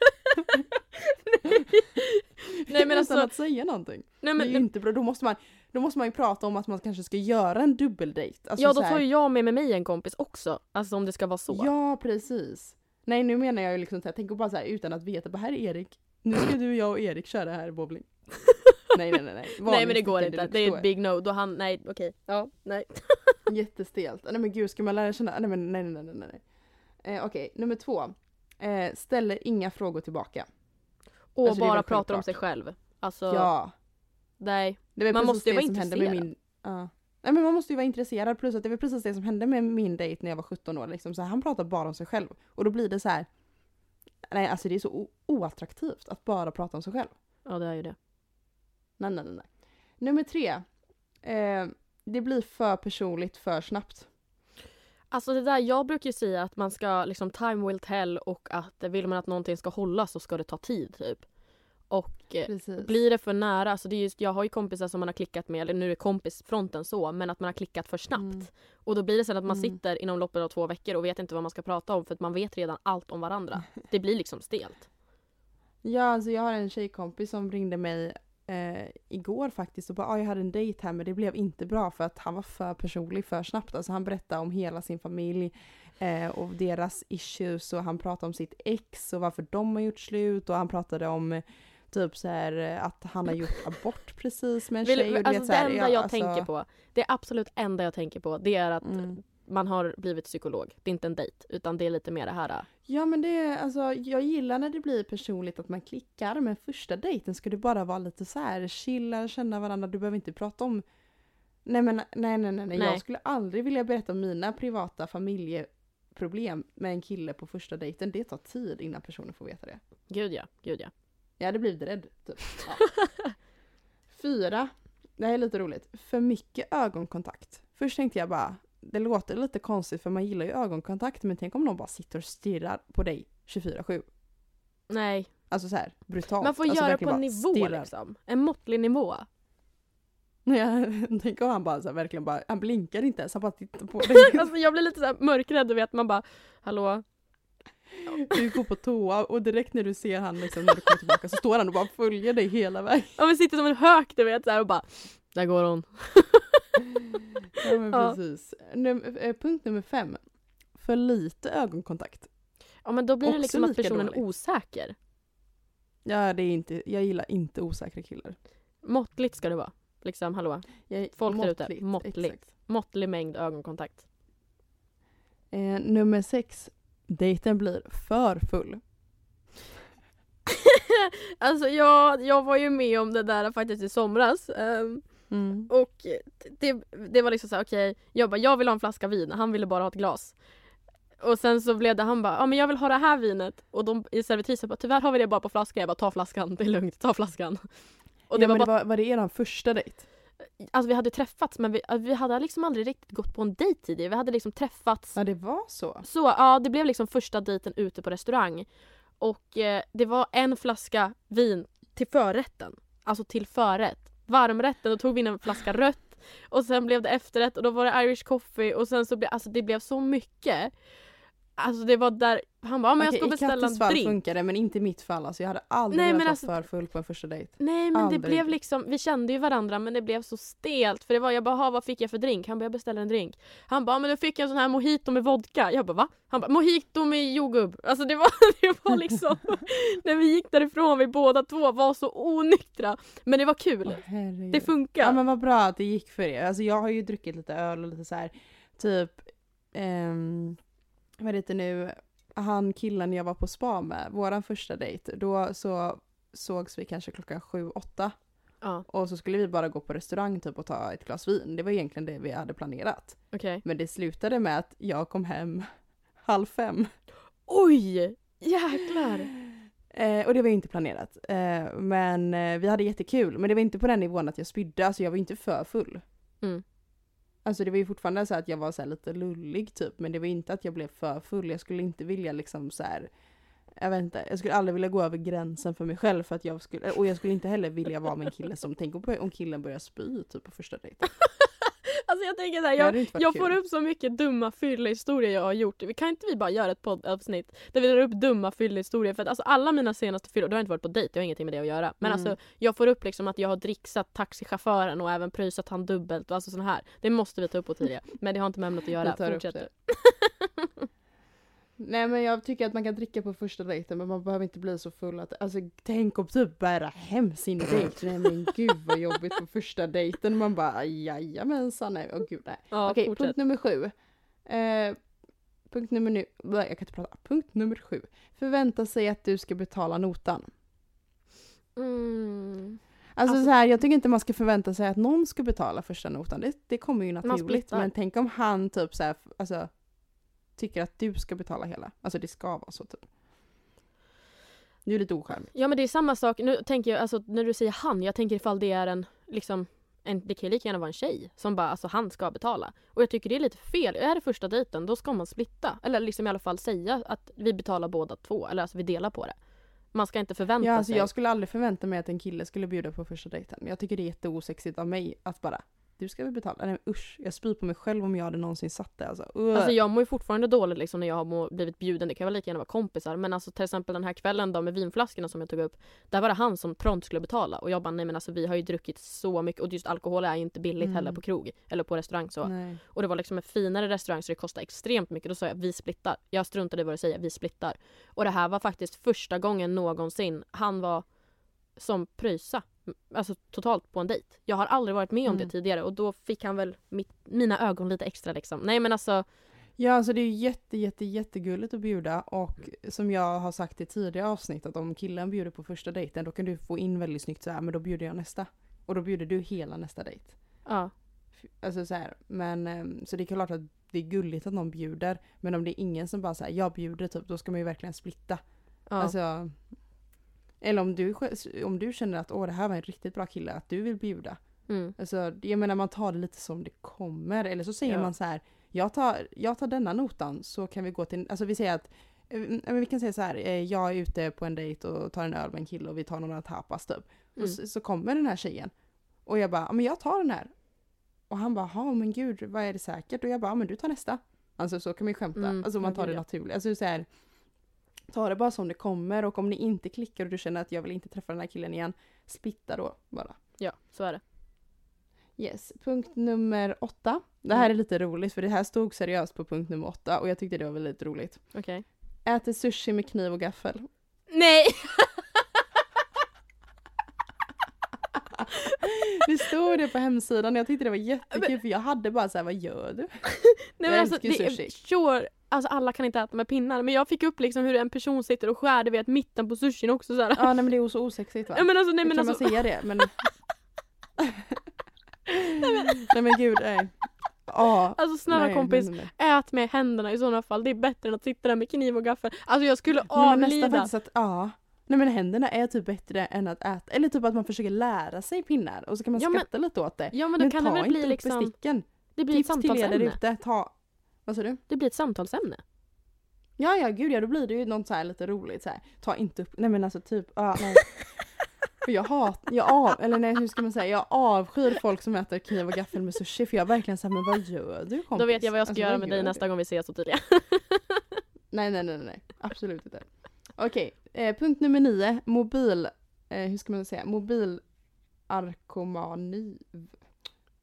Nej men Utan alltså. att säga någonting. Nej, det är ju men, inte bra, då måste man, då måste man ju prata om att man kanske ska göra en dubbeldejt. Alltså ja då tar ju jag med, med mig en kompis också. Alltså om det ska vara så. Ja, precis. Nej, nu menar jag ju liksom så här, tänk bara så här utan att veta, bara här är Erik. Nu ska du, jag och Erik köra här bowling. nej, nej, nej. nej. nej men det går inte. Det är ett big no. Då han, nej okej. Ja, nej. Jättestelt. Nej men gud, ska man lära känna? Nej men nej, nej, nej, nej. Eh, Okej, nummer två. Eh, ställer inga frågor tillbaka. Och Alltså, är bara pratar om självklart. sig själv. Alltså, Ja. nej. Man måste ju vara hände med intresserad. min... Ja. Nej men man måste ju vara intresserad plus att det var precis det som hände med min dejt när jag var 17 år. Liksom. Så han pratar bara om sig själv. Och då blir det så här. Nej alltså det är så oattraktivt att bara prata om sig själv. Ja det är ju det. Nej nej nej. nej. Nummer tre. Eh, det blir för personligt för snabbt. Alltså det där, jag brukar ju säga att man ska liksom time will tell och att vill man att någonting ska hålla så ska det ta tid typ. Och eh, Precis. blir det för nära, alltså det är just, jag har ju kompisar som man har klickat med, eller nu är det kompisfronten så, men att man har klickat för snabbt. Mm. Och då blir det sen att man Mm. sitter inom loppet av två veckor och vet inte vad man ska prata om för att man vet redan allt om varandra. Det blir liksom stelt. Ja alltså jag har en tjejkompis som ringde mig eh, igår faktiskt och bara ah, jag hade en dejt här men det blev inte bra för att han var för personlig för snabbt. Alltså han berättade om hela sin familj eh, och deras issues och han pratade om sitt ex och varför de har gjort slut och han pratade om typ så här att han har gjort abort precis med en Vill, tjej. Du alltså det enda ja, jag alltså, tänker på, det absolut enda jag tänker på det är att Mm. Man har blivit psykolog. Det är inte en dejt utan det är lite mer det här. äh, Ja men det är, alltså jag gillar när det blir personligt att man klickar men första dejten ska det bara vara lite så här chilla, känna varandra, du behöver inte prata om Nej men nej nej nej, nej. Nej. jag skulle aldrig vilja berätta om mina privata familjeproblem med en kille på första dejten. Det tar tid innan personen får veta det. Gud ja, gud ja. Jag hade blivit rädd typ. Ja. Fyra, det här är lite roligt, för mycket ögonkontakt. Först tänkte jag bara, det låter lite konstigt för man gillar ju ögonkontakt men tänk om någon bara sitter och stirrar på dig 24-7. Nej, Alltså så här brutalt. man får alltså, göra verkligen på en nivå stirrar. liksom. En måttlig nivå. Ja, tänk om han bara så här, verkligen bara, han blinkar inte ens, han bara tittar på dig. alltså jag blir lite så här mörkrädd du vet, man bara hallå? Du går på toa och direkt när du ser han liksom, när du kommer tillbaka så står han och bara följer dig hela vägen. Ja men sitter som en hök du vet så här, och bara där går hon. Ja men precis. Num- eh, punkt nummer fem. För lite ögonkontakt. Ja men då blir det Också liksom att personen är osäker. Ja det är inte, jag gillar inte osäkra killar. Måttligt ska det vara. Liksom hallå. Jag, Folk där ute, måttligt, exakt. Måttlig mängd ögonkontakt. Eh, nummer sex. Dejten blir för full. Alltså jag, jag var ju med om det där faktiskt i somras. ehm, Mm. och det, det var liksom så här, okej, jag bara, jag vill ha en flaska vin, han ville bara ha ett glas. Och sen så blev det, han bara, ja men jag vill ha det här vinet. Och de i servitrisen bara, tyvärr har vi det bara på flaska. Jag bara, ta flaskan, det är lugnt, ta flaskan. Och det ja, var bara, var, var det eran första dejt? alltså vi hade träffats men vi, vi hade liksom aldrig riktigt gått på en dejt tidigare. Vi hade liksom träffats. Ja det var så. Så ja, det blev liksom första dejten ute på restaurang. Och eh, det var en flaska vin till förrätten. Alltså till förrätt. Varmrätten, då tog vi in en flaska rött. Och sen blev det efterrätt och då var det Irish coffee och sen så blev, alltså det blev så mycket. Alltså det var där, han bara, men jag ska beställa en drink. funkar det men inte i mitt fall. Alltså, jag hade aldrig Nej, velat men vara alltså- för full på en första dejt. Nej men Aldrig. det blev liksom, vi kände ju varandra men det blev så stelt för det var jag bara, "Ha, vad fick jag för drink? Han bara, jag beställer en drink. Han bara, men då fick jag en sån här mojito med vodka. Jag bara, va? Han bara, mojito med jordgubb. Alltså det var, det var liksom, när vi gick därifrån vi båda två var så onyktra. Men det var kul. Herregud. Det funkar. Ja men vad bra att det gick för er. Alltså jag har ju druckit lite öl och lite så här typ, ehm, vad heter nu, han killen jag var på spa med, våran första dejt, då så sågs vi kanske klockan sju, åtta Ja, och så skulle vi bara gå på restaurang typ och ta ett glas vin. Det var egentligen det vi hade planerat. okej. Men det slutade med att jag kom hem halv fem. Oj! Jäklar! Eh, och det var ju inte planerat. Eh, men eh, vi hade jättekul. Men det var inte på den nivån att jag spydde, alltså jag var inte för full. Mm. Alltså det var ju fortfarande så att jag var så här lite lullig typ, men det var inte att jag blev för full. Jag skulle inte vilja liksom så här. Jag vet inte, jag skulle aldrig vilja gå över gränsen för mig själv för att jag skulle, och jag skulle inte heller vilja vara med en kille som, tänk på om killen börjar spy typ på första dejten. Alltså jag tänker såhär, jag, jag får upp så mycket dumma fyllehistorier jag har gjort. Kan inte vi bara göra ett poddavsnitt där vi drar upp dumma fyllehistorier? För att alltså alla mina senaste fyllor, då har jag inte varit på dejt, det har ingenting med det att göra. Men Mm. alltså jag får upp liksom att jag har dricksat taxichauffören och även pröjsat han dubbelt och alltså sån här. Det måste vi ta upp på tidigare. Men det har inte med ämnet att göra. Vi tar upp Fortsätt det. Nej men jag tycker att man kan dricka på första dejten men man behöver inte bli så full att, alltså tänk om typ bära hem sin dejt. Nej men gud vad jobbigt på första dejten. Man bara jajamensan, nej åh gud nej. Ja, Okej, fortsätt. punkt nummer sju. Eh, punkt nummer nu, jag kan inte prata. Punkt nummer sju. Förvänta sig att du ska betala notan. Mm. Alltså, Alltså- så här, jag tycker inte man ska förvänta sig att någon ska betala första notan. Det, det kommer ju naturligt. Men tänk om han typ så här, alltså, tycker att du ska betala hela. Alltså det ska vara så typ. Det är lite ocharmigt. Ja men det är samma sak, nu tänker jag alltså när du säger han, jag tänker ifall det är en liksom en, det kan ju lika gärna vara en tjej som bara alltså han ska betala. Och jag tycker det är lite fel. Är det första dejten då ska man splitta. Eller liksom i alla fall säga att vi betalar båda två. Eller alltså vi delar på det. Man ska inte förvänta Ja, alltså, sig. jag skulle aldrig förvänta mig att en kille skulle bjuda på första dejten. Jag tycker det är jätteosexigt av mig att bara du ska väl betala. Nej usch, jag spyr på mig själv om jag hade någonsin satt det alltså. Uh. Alltså jag mår ju fortfarande dåligt liksom när jag har blivit bjuden. Det kan väl lika gärna vara kompisar. Men alltså till exempel den här kvällen då med vinflaskorna som jag tog upp. Där var det han som prompt skulle betala. Och jag bara nej men alltså vi har ju druckit så mycket. Och just alkohol är ju inte billigt Mm. heller på krog. Eller på restaurang så. Nej. Och det var liksom en finare restaurang så det kostade extremt mycket. Då sa jag vi splittar. Jag struntade i vad du säger, vi splittar. Och det här var faktiskt första gången någonsin han var som pröjsa. Alltså totalt på en dejt. Jag har aldrig varit med om Mm. det tidigare och då fick han väl mitt, mina ögon lite extra liksom. Nej men alltså Ja, alltså det är jätte, jätte, jättegulligt att bjuda och som jag har sagt i tidigare avsnitt att om killen bjuder på första dejten då kan du få in väldigt snyggt så här, men då bjuder jag nästa. Och då bjuder du hela nästa dejt. ja. Alltså så här, men ehm, så det är klart att det är gulligt att någon bjuder, men om det är ingen som bara säger jag bjuder typ, då ska man ju verkligen splitta. ja. Alltså, eller om du, om du känner att åh det här var en riktigt bra kille, att du vill bjuda. mm. Alltså, jag menar man tar det lite som det kommer. Eller så säger Ja. man så här, jag tar, jag tar denna notan så kan vi gå till, alltså vi säger att, eh, men vi kan säga så här, eh, jag är ute på en dejt och tar en öl med en kille och vi tar några tapas typ. Mm. Och så, så kommer den här tjejen. Och jag bara, men jag tar den här. Och han bara, ja men gud vad är det säkert? Och jag bara, men du tar nästa. Alltså så kan man ju skämta. Mm, alltså man tar det naturligt. Alltså så här, ta det bara som det kommer och om ni inte klickar och du känner att jag vill inte träffa den här killen igen, splitta då bara. ja, så är det. Yes, punkt nummer åtta. Det här Mm. är lite roligt för det här stod seriöst på punkt nummer åtta och jag tyckte det var väldigt roligt. Okej. Äter sushi med kniv och gaffel. Nej! Det stod det på hemsidan och jag tyckte det var jättekul för jag hade bara så här, vad gör du? Nej Jag men alltså, älskar ju det är, sushi. sure, alltså alla kan inte äta med pinnar men jag fick upp liksom hur en person sitter och skär vid mitten på sushin också såhär. Ja nej men det är så osexigt va? Ja men alltså nej men kan alltså. man säga det? Men... nej men gud nej. Ja. Alltså snälla nej, kompis, nej, nej, nej. ät med händerna i sådana fall. Det är bättre än att sitta där med kniv och gaffel. Alltså jag skulle Nej, men nästan avlida. faktiskt att, ja. Nej men händerna är typ bättre än att äta. Eller typ att man försöker lära sig pinnar och så kan man Ja, men- skratta lite åt det. Ja men då kan det ta väl inte bli liksom, besticken. det blir ett Tips till er samtalsämne. ute. Ta... Vad sa du? Det blir ett samtalsämne. Ja ja gud ja då blir det ju något så här lite roligt så här. Ta inte upp, nej men alltså typ, ja nej. För jag hat, jag av, eller nej hur ska man säga, jag avskyr folk som äter kniv och gaffel med sushi för jag är verkligen såhär, men vad gör du kompis? Då vet jag vad jag ska Alltså, göra med dig nästa gång vi ses så tydligen. Nej, nej, nej, nej. Absolut inte. Okej, eh, punkt nummer nio. Mobil... Eh, hur ska man säga? Mobilarkomani.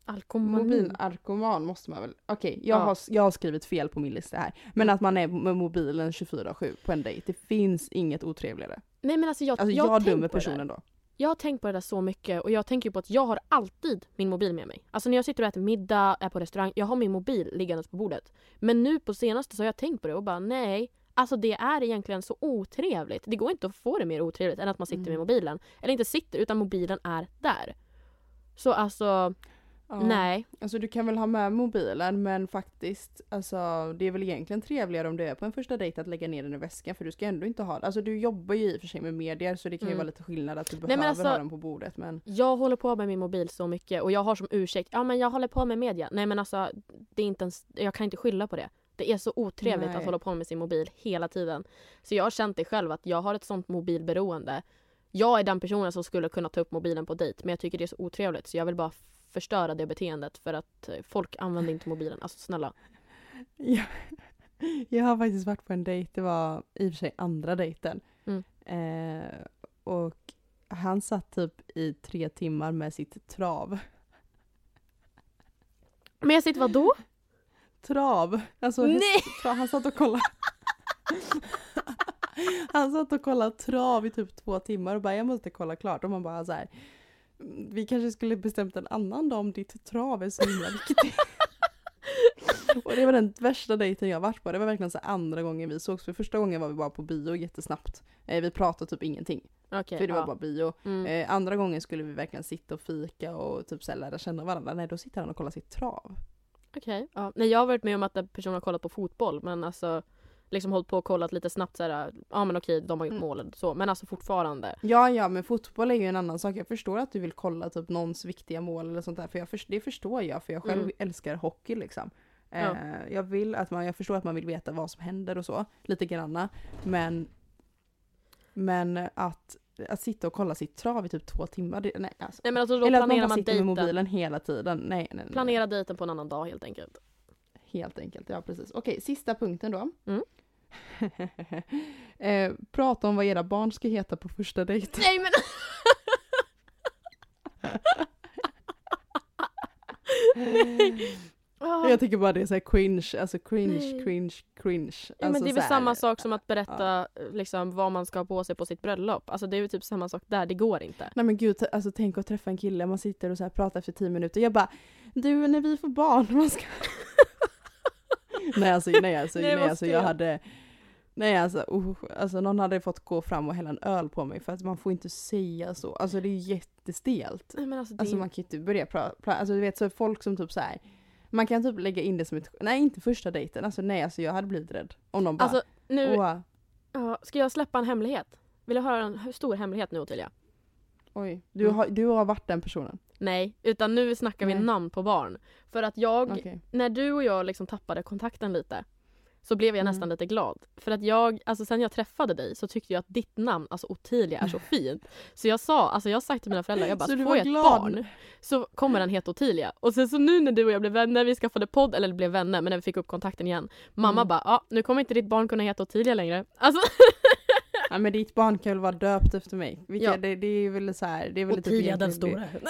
Alkomani. Mobilarkoman måste man väl... Okej, jag, Ja. har, jag har skrivit fel på min lista här. Men att man är med mobilen 24-7 på en dejt. Det finns inget otrevligare. Nej men alltså jag, Alltså jag, jag, dömer personen då. Jag har tänkt på det där så mycket och jag tänker på att jag har alltid min mobil med mig. Alltså när jag sitter och äter middag, är på restaurang, jag har min mobil liggandes på bordet. Men nu på senaste så har jag tänkt på det och bara nej, alltså det är egentligen så otrevligt. Det går inte att få det mer otrevligt än att man sitter Mm. med mobilen. Eller inte sitter, utan mobilen är där. Så alltså, Ja. nej. Alltså du kan väl ha med mobilen men faktiskt, alltså det är väl egentligen trevligare om du är på en första dejt att lägga ner den i väskan för du ska ändå inte ha Alltså du jobbar ju i och för sig med medier så det kan ju Mm. vara lite skillnad att du men behöver alltså- ha den på bordet men Jag håller på med min mobil så mycket och jag har som ursäkt, ja men jag håller på med media. Nej men alltså, det är inte ens, jag kan inte skylla på det. Det är så otrevligt Nej. att hålla på med sin mobil hela tiden. Så jag har känt det själv att jag har ett sånt mobilberoende. Jag är den personen som skulle kunna ta upp mobilen på dejt men jag tycker det är så otrevligt så jag vill bara förstöra det beteendet för att eh, folk använder inte mobilen. Alltså snälla. jag, jag har faktiskt varit på en dejt, det var i och för sig andra dejten. Mm. Eh, och han satt typ i tre timmar med sitt trav. Men jag sitter vadå? Trav! Alltså Nej! Tra- Han satt och kollade. Han satt och kollade trav i typ två timmar och bara jag måste kolla klart och man bara så här. "Mm, Vi kanske skulle bestämt en annan dag om ditt trav är så himla viktigt. och det var den värsta dejten jag varit på. Det var verkligen så andra gången vi sågs. För första gången var vi bara på bio jättesnabbt. Eh, vi pratade typ ingenting. Okej, för det var ja. bara bio. Mm. Eh, andra gången skulle vi verkligen sitta och fika och typ så lära känna varandra. Nej då sitter han och kollar sitt trav. Okej. Ja. Nej, jag har varit med om att en person har kollat på fotboll men alltså liksom hållit på och kollat lite snabbt så här, ja men okej de har gjort Mm. mål eller så men alltså fortfarande. Ja, ja, men fotboll är ju en annan sak. Jag förstår att du vill kolla typ någons viktiga mål eller sånt där. För jag för, det förstår jag, för jag själv Mm. älskar hockey liksom. Ja. Eh, jag, vill att man, jag förstår att man vill veta vad som händer och så, lite granna. Men, men att, att sitta och kolla sitt trav i typ två timmar, det, nej alltså. Nej men alltså då Eller att man bara man sitter med dejten. mobilen hela tiden. Nej, nej, nej. Planera dejten på en annan dag helt enkelt. Helt enkelt, ja precis. Okej, sista punkten då. Mm. eh, prata om vad era barn ska heta på första dejten. Nej men Ah. Jag tycker bara det är så här cringe, alltså cringe, Nej. cringe, cringe. Ja, men alltså det är väl här- samma sak som att berätta liksom, vad man ska ha på sig på sitt bröllop. Alltså det är ju typ samma sak där, det går inte. Nej men gud, alltså tänk att träffa en kille, man sitter och så här pratar efter tio minuter. Jag bara, du när vi får barn, man ska... nej alltså, nej alltså, Nej, nej, alltså jag hade... Nej alltså, uh, alltså någon hade fått gå fram och hälla en öl på mig för att man får inte säga så. Alltså det är jättestelt. Nej, men alltså, det... Alltså man kan ju inte börja prata, alltså du vet så folk som typ så här. Man kan typ lägga in det som ett, nej inte första dejten, alltså nej alltså jag hade blivit rädd. Om någon bara, alltså nu, åh, ja, ska jag släppa en hemlighet? Vill du höra en stor hemlighet nu Ottilia? oj, du, Mm. har, du har varit den personen. Nej, utan nu snackar vi Nej. namn på barn. För att jag, Okej. när du och jag liksom tappade kontakten lite så blev jag Mm. nästan lite glad. För att jag, alltså sen jag träffade dig så tyckte jag att ditt namn, alltså Ottilia, är så fint. Så jag sa, alltså jag sagt till mina föräldrar, jag bara, får jag ett glad? barn så kommer den heta Ottilia. Och sen så nu när du och jag blev vänner, vi skaffade podd, eller blev vänner, men när vi fick upp kontakten igen. Mamma Mm. bara, ja nu kommer inte ditt barn kunna heta Ottilia längre. Alltså Ja men ditt barn kan väl vara döpt efter mig? Vilka, Ja. det, det är väl så här, det är väl lite Ottilia den stora. det.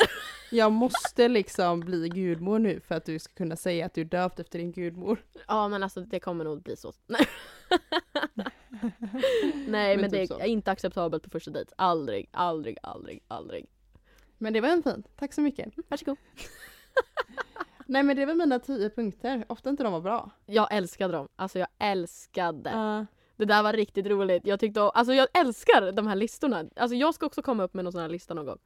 Jag måste liksom bli gudmor nu för att du ska kunna säga att du är döpt efter din gudmor. Ja men alltså det kommer nog bli så. Nej, Nej men, Men det typ så. är inte acceptabelt på första dejt. Aldrig, aldrig, aldrig, aldrig. Men det var en fint, tack så mycket. Varsågod. Nej men det var mina tio punkter, ofta inte de var bra. Jag älskade dem. Alltså jag älskade. Ja. Det där var riktigt roligt. Jag tyckte, alltså jag älskar de här listorna. Alltså jag ska också komma upp med någon sån här lista någon gång.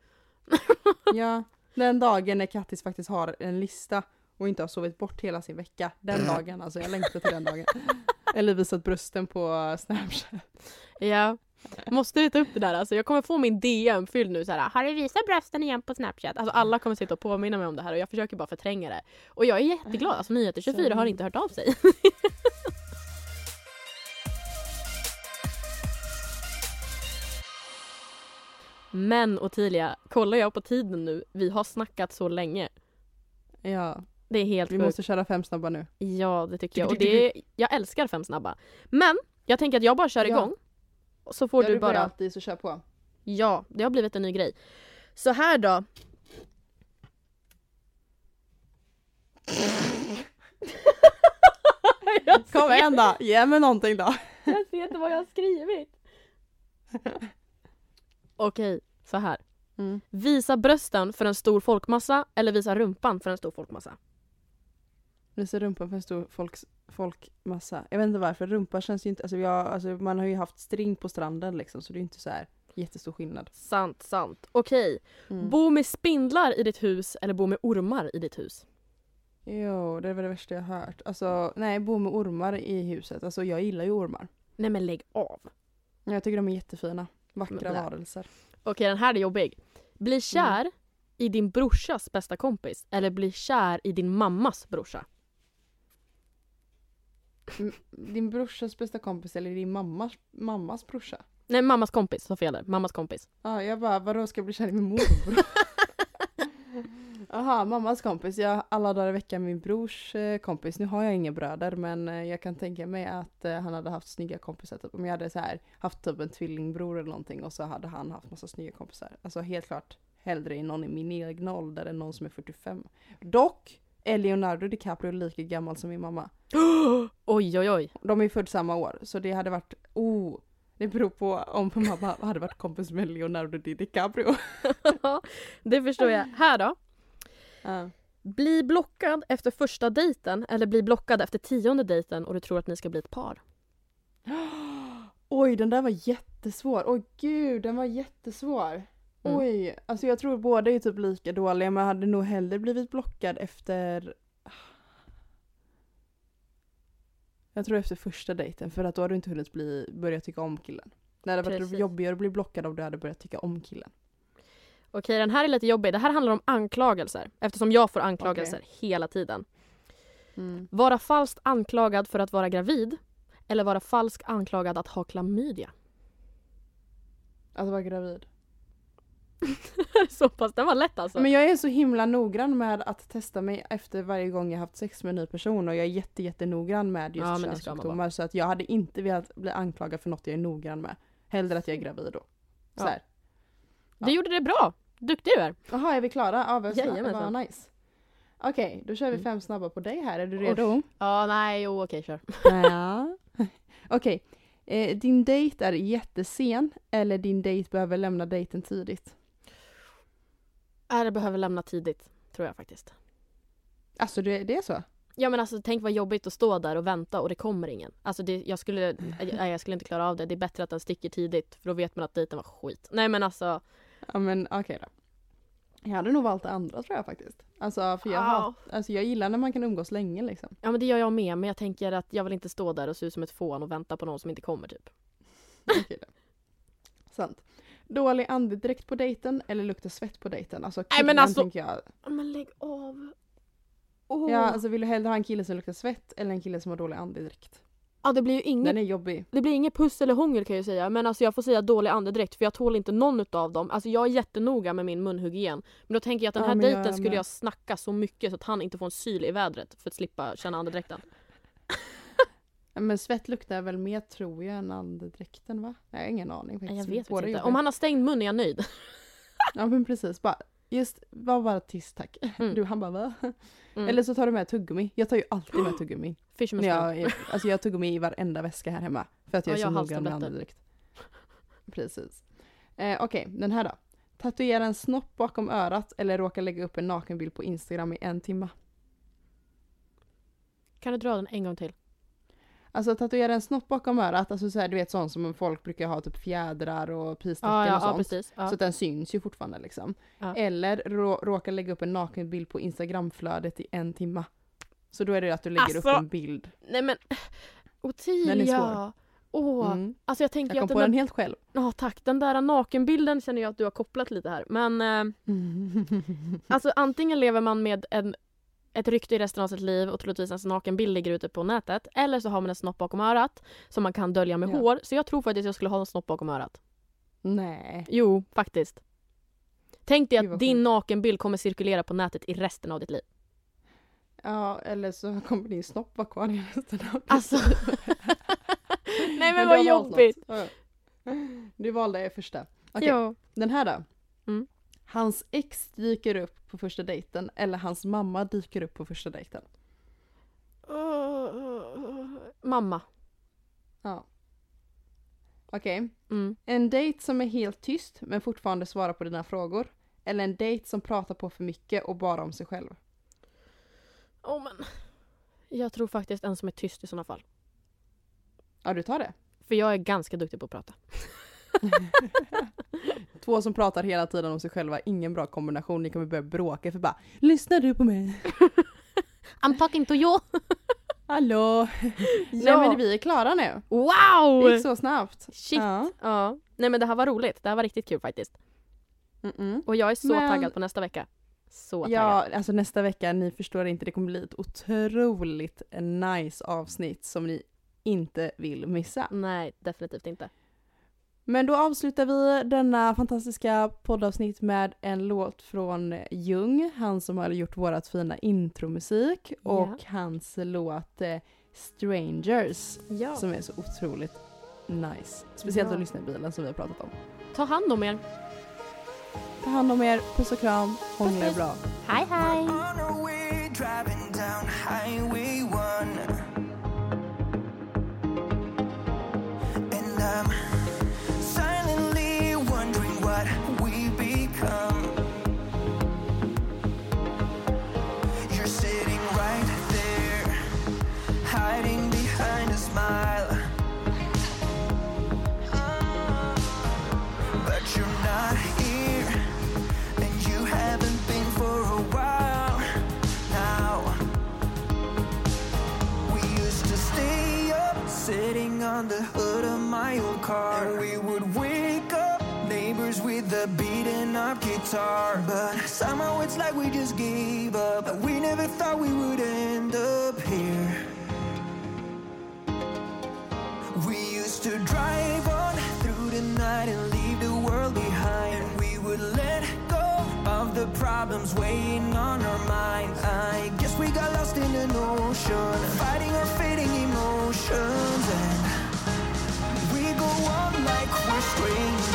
ja, den dagen när Kattis faktiskt har en lista och inte har sovit bort hela sin vecka. Den dagen, alltså jag längtar till den dagen. Eller visat brösten på Snapchat. Ja. Måste vi ta upp det där? Alltså jag kommer få min DM fylld nu så här. Har du visat brösten igen på Snapchat? Alltså alla kommer sitta och påminna mig om det här och jag försöker bara förtränga det. Och jag är jätteglad. Alltså Nyheter 24 har inte hört av sig. Men Ottilia, kollar jag på tiden nu, vi har snackat så länge. Ja, Det är helt vi sjukt. måste köra fem snabba nu. Ja, det tycker jag. Och det, jag älskar fem snabba. Men Jag tänker att jag bara kör Ja. igång. Så får Ja, du bara... alltid så kör på. Ja, det har blivit en ny grej. Så här då. jag, Kom igen då, ge mig någonting då. jag ser inte vad jag har skrivit. Okej, så här. Mm. Visa brösten för en stor folkmassa eller visa rumpan för en stor folkmassa. Visa rumpan för en stor folks, folkmassa. Jag vet inte varför, rumpa känns ju inte, alltså, jag, alltså man har ju haft string på stranden liksom så det är inte så här jättestor skillnad. Sant, sant. Okej. Mm. Bo med spindlar i ditt hus eller bo med ormar i ditt hus? Jo, det var det värsta jag hört. Alltså, nej, bo med ormar i huset. Alltså jag gillar ju ormar. Nej men lägg av. Jag tycker de är jättefina. Vackra varelser. Okej, den här är jobbig. Bli kär i din brorsas bästa kompis eller bli kär i din mammas brorsa. Din brorsas bästa kompis eller din mammas, mammas brorsa? Nej, mammas kompis. Så fel där. Mammas kompis. Ja, jag bara, vadå ska jag bli kär i min morbror? Jaha, mammas kompis. Jag alla dagar i veckan min brors eh, kompis. Nu har jag inga bröder men eh, jag kan tänka mig att eh, han hade haft snygga kompisar. Typ. Om jag hade så här, haft typ en tvillingbror eller någonting och så hade han haft massa snygga kompisar. Alltså helt klart hellre i någon i min egna ålder än någon som är 45. Dock är Leonardo DiCaprio lika gammal som min mamma. oj, oj, oj. De är födda samma år så det hade varit, oh, det beror på om mamma hade varit kompis med Leonardo DiCaprio. det förstår jag. Här då. Bli blockad efter första dejten eller bli blockad efter tionde dejten och du tror att ni ska bli ett par. Oj, den där var jättesvår. Oj gud, den var jättesvår. Mm. Oj, alltså jag tror båda är typ lika dåliga men jag hade nog hellre blivit blockad efter Jag tror efter första dejten för att då hade du inte hunnit bli, börja tycka om killen. Det hade varit jobbigare att bli blockad om du hade börjat tycka om killen. Okej, den här är lite jobbig. Det här handlar om anklagelser. Eftersom jag får anklagelser hela tiden. Vara falskt anklagad för att vara gravid eller vara falskt anklagad att ha klamydia. Att vara gravid. Så pass, den var lätt alltså. Men jag är så himla noggrann med att testa mig efter varje gång jag haft sex med en ny person och jag är jätte, med just Ja, könssjukdomar så att jag hade inte velat bli anklagad för något jag är noggrann med. Hellre att jag är gravid då. Så Ja. här. Du gjorde det bra. Duktig du är. Jaha, är vi klara? Ja, vad. Vad nice. Okej, då kör vi Mm. fem snabba på dig här. Är du redo? Ja, nej, jo, okej, kör. Ja. Okej. Eh, din dejt är jättesen eller din dejt behöver lämna dejten tidigt? Äh, det behöver lämna tidigt, tror jag faktiskt. Alltså det, det är så? Ja men alltså tänk vad jobbigt att stå där och vänta och det kommer ingen. Alltså det, jag, skulle, nej, jag skulle inte klara av det. Det är bättre att den sticker tidigt för då vet man att dejten var skit. Nej men alltså. Ja men okej då. Jag hade nog valt det andra tror jag faktiskt. Alltså för jag, Ja. hat, alltså, jag gillar när man kan umgås länge liksom. Ja men det gör jag med men jag tänker att jag vill inte stå där och se ut som ett fån och vänta på någon som inte kommer typ. Okej då. Sant. Dålig andedräkt på dejten eller lukta svett på dejten? Alltså Nej, killen men alltså- tänker jag. Ja, Men lägg av. Åh. Ja alltså vill du hellre ha en kille som luktar svett eller en kille som har dålig andedräkt? Ja det blir ju inget, Den är jobbig. det blir inget puss eller hångel kan jag säga. Men alltså jag får säga dålig andedräkt för jag tål inte någon utav dem. Alltså jag är jättenoga med min munhygien. Men då tänker jag att den Ja, här jag dejten skulle med. jag snacka så mycket så att han inte får en syl i vädret för att slippa känna andedräkten. Ja, Men svett luktar väl mer tror jag än andedräkten va? Jag har ingen aning faktiskt. jag vet inte. Om han har stängd mun är jag nöjd. Ja men precis, bara, just, var bara tyst tack. Mm. Du han bara va? Mm. Eller så tar du med tuggummi. Jag tar ju alltid med tuggummi. När jag, alltså jag har tuggummi i varenda väska här hemma. För att jag Ja, är jag så har noggrann med andedräkt. Precis. Eh, Okej, den här då. Tatuera en snopp bakom örat eller råka lägga upp en nakenbild på Instagram i en timme. Kan du dra den en gång till? Alltså tatuera en snopp bakom örat, alltså så här, du vet sånt som folk brukar ha typ fjädrar och pistecken Ja, ja, och sånt. Ja. Så att den syns ju fortfartande liksom. Eller rå, råka lägga upp en nakenbild på Instagramflödet i en timma. Så då är det att du lägger upp Alltså, en bild. Nej men Ottilia! Åh, Mm. alltså jag tänker Jag kom att på den helt själv. ja, tack, den där nakenbilden känner jag att du har kopplat lite här. Men eh, alltså antingen lever man med en, ett rykte i resten av sitt liv och troligtvis ens nakenbild ligger ute på nätet. Eller så har man en snopp bakom örat som man kan dölja med Ja. hår. Så jag tror faktiskt att jag skulle ha en snopp bakom örat. Nej. Jo, faktiskt. Tänk dig att din nakenbild kommer cirkulera på nätet i resten av ditt liv. Ja, eller så kommer din snopp vara kvar i resten av ditt Alltså. liv. Nej men du vad jobbigt. Du valde första. Okej, Ja. den här då. Mm. Hans ex dyker upp på första dejten eller hans mamma dyker upp på första dejten. mamma. Ja. Okej. Mm. En dejt som är helt tyst men fortfarande svarar på dina frågor. Eller en dejt som pratar på för mycket och bara om sig själv. Oh, men. Jag tror faktiskt en som är tyst i sådana fall. Ja, du tar det. För jag är ganska duktig på att prata. Två som pratar hela tiden om sig själva, ingen bra kombination. Ni kommer börja bråka för bara Lyssnar du på mig? I'm talking to you! Hallå? Nej Ja. men vi är klara nu. Det Wow! gick så snabbt. Shit! Ja. Ja. Nej men det här var roligt. Det här var riktigt kul faktiskt. Mm-mm. Och jag är så Men- taggad på nästa vecka. Så taggad. Ja, alltså nästa vecka, ni förstår inte, det kommer bli ett otroligt nice avsnitt som ni inte vill missa. Nej, definitivt inte. Men då avslutar vi denna fantastiska poddavsnitt med en låt från Jung, han som har gjort vårat fina intromusik och hans låt eh, Strangers Ja. som är så otroligt nice. Speciellt Ja. att lyssna i bilen som vi har pratat om. Ta hand om er. Ta hand om er, puss och kram, hångla er bra. Hej hej! On the hood of my old car. And we would wake up, neighbors with a beating up guitar. But somehow it's like we just gave up. We never thought we would end up here. We used to drive on through the night and leave the world behind. And we would let go of the problems weighing on our minds. I guess we got lost in an ocean, fighting our fading emotions one like we're strangers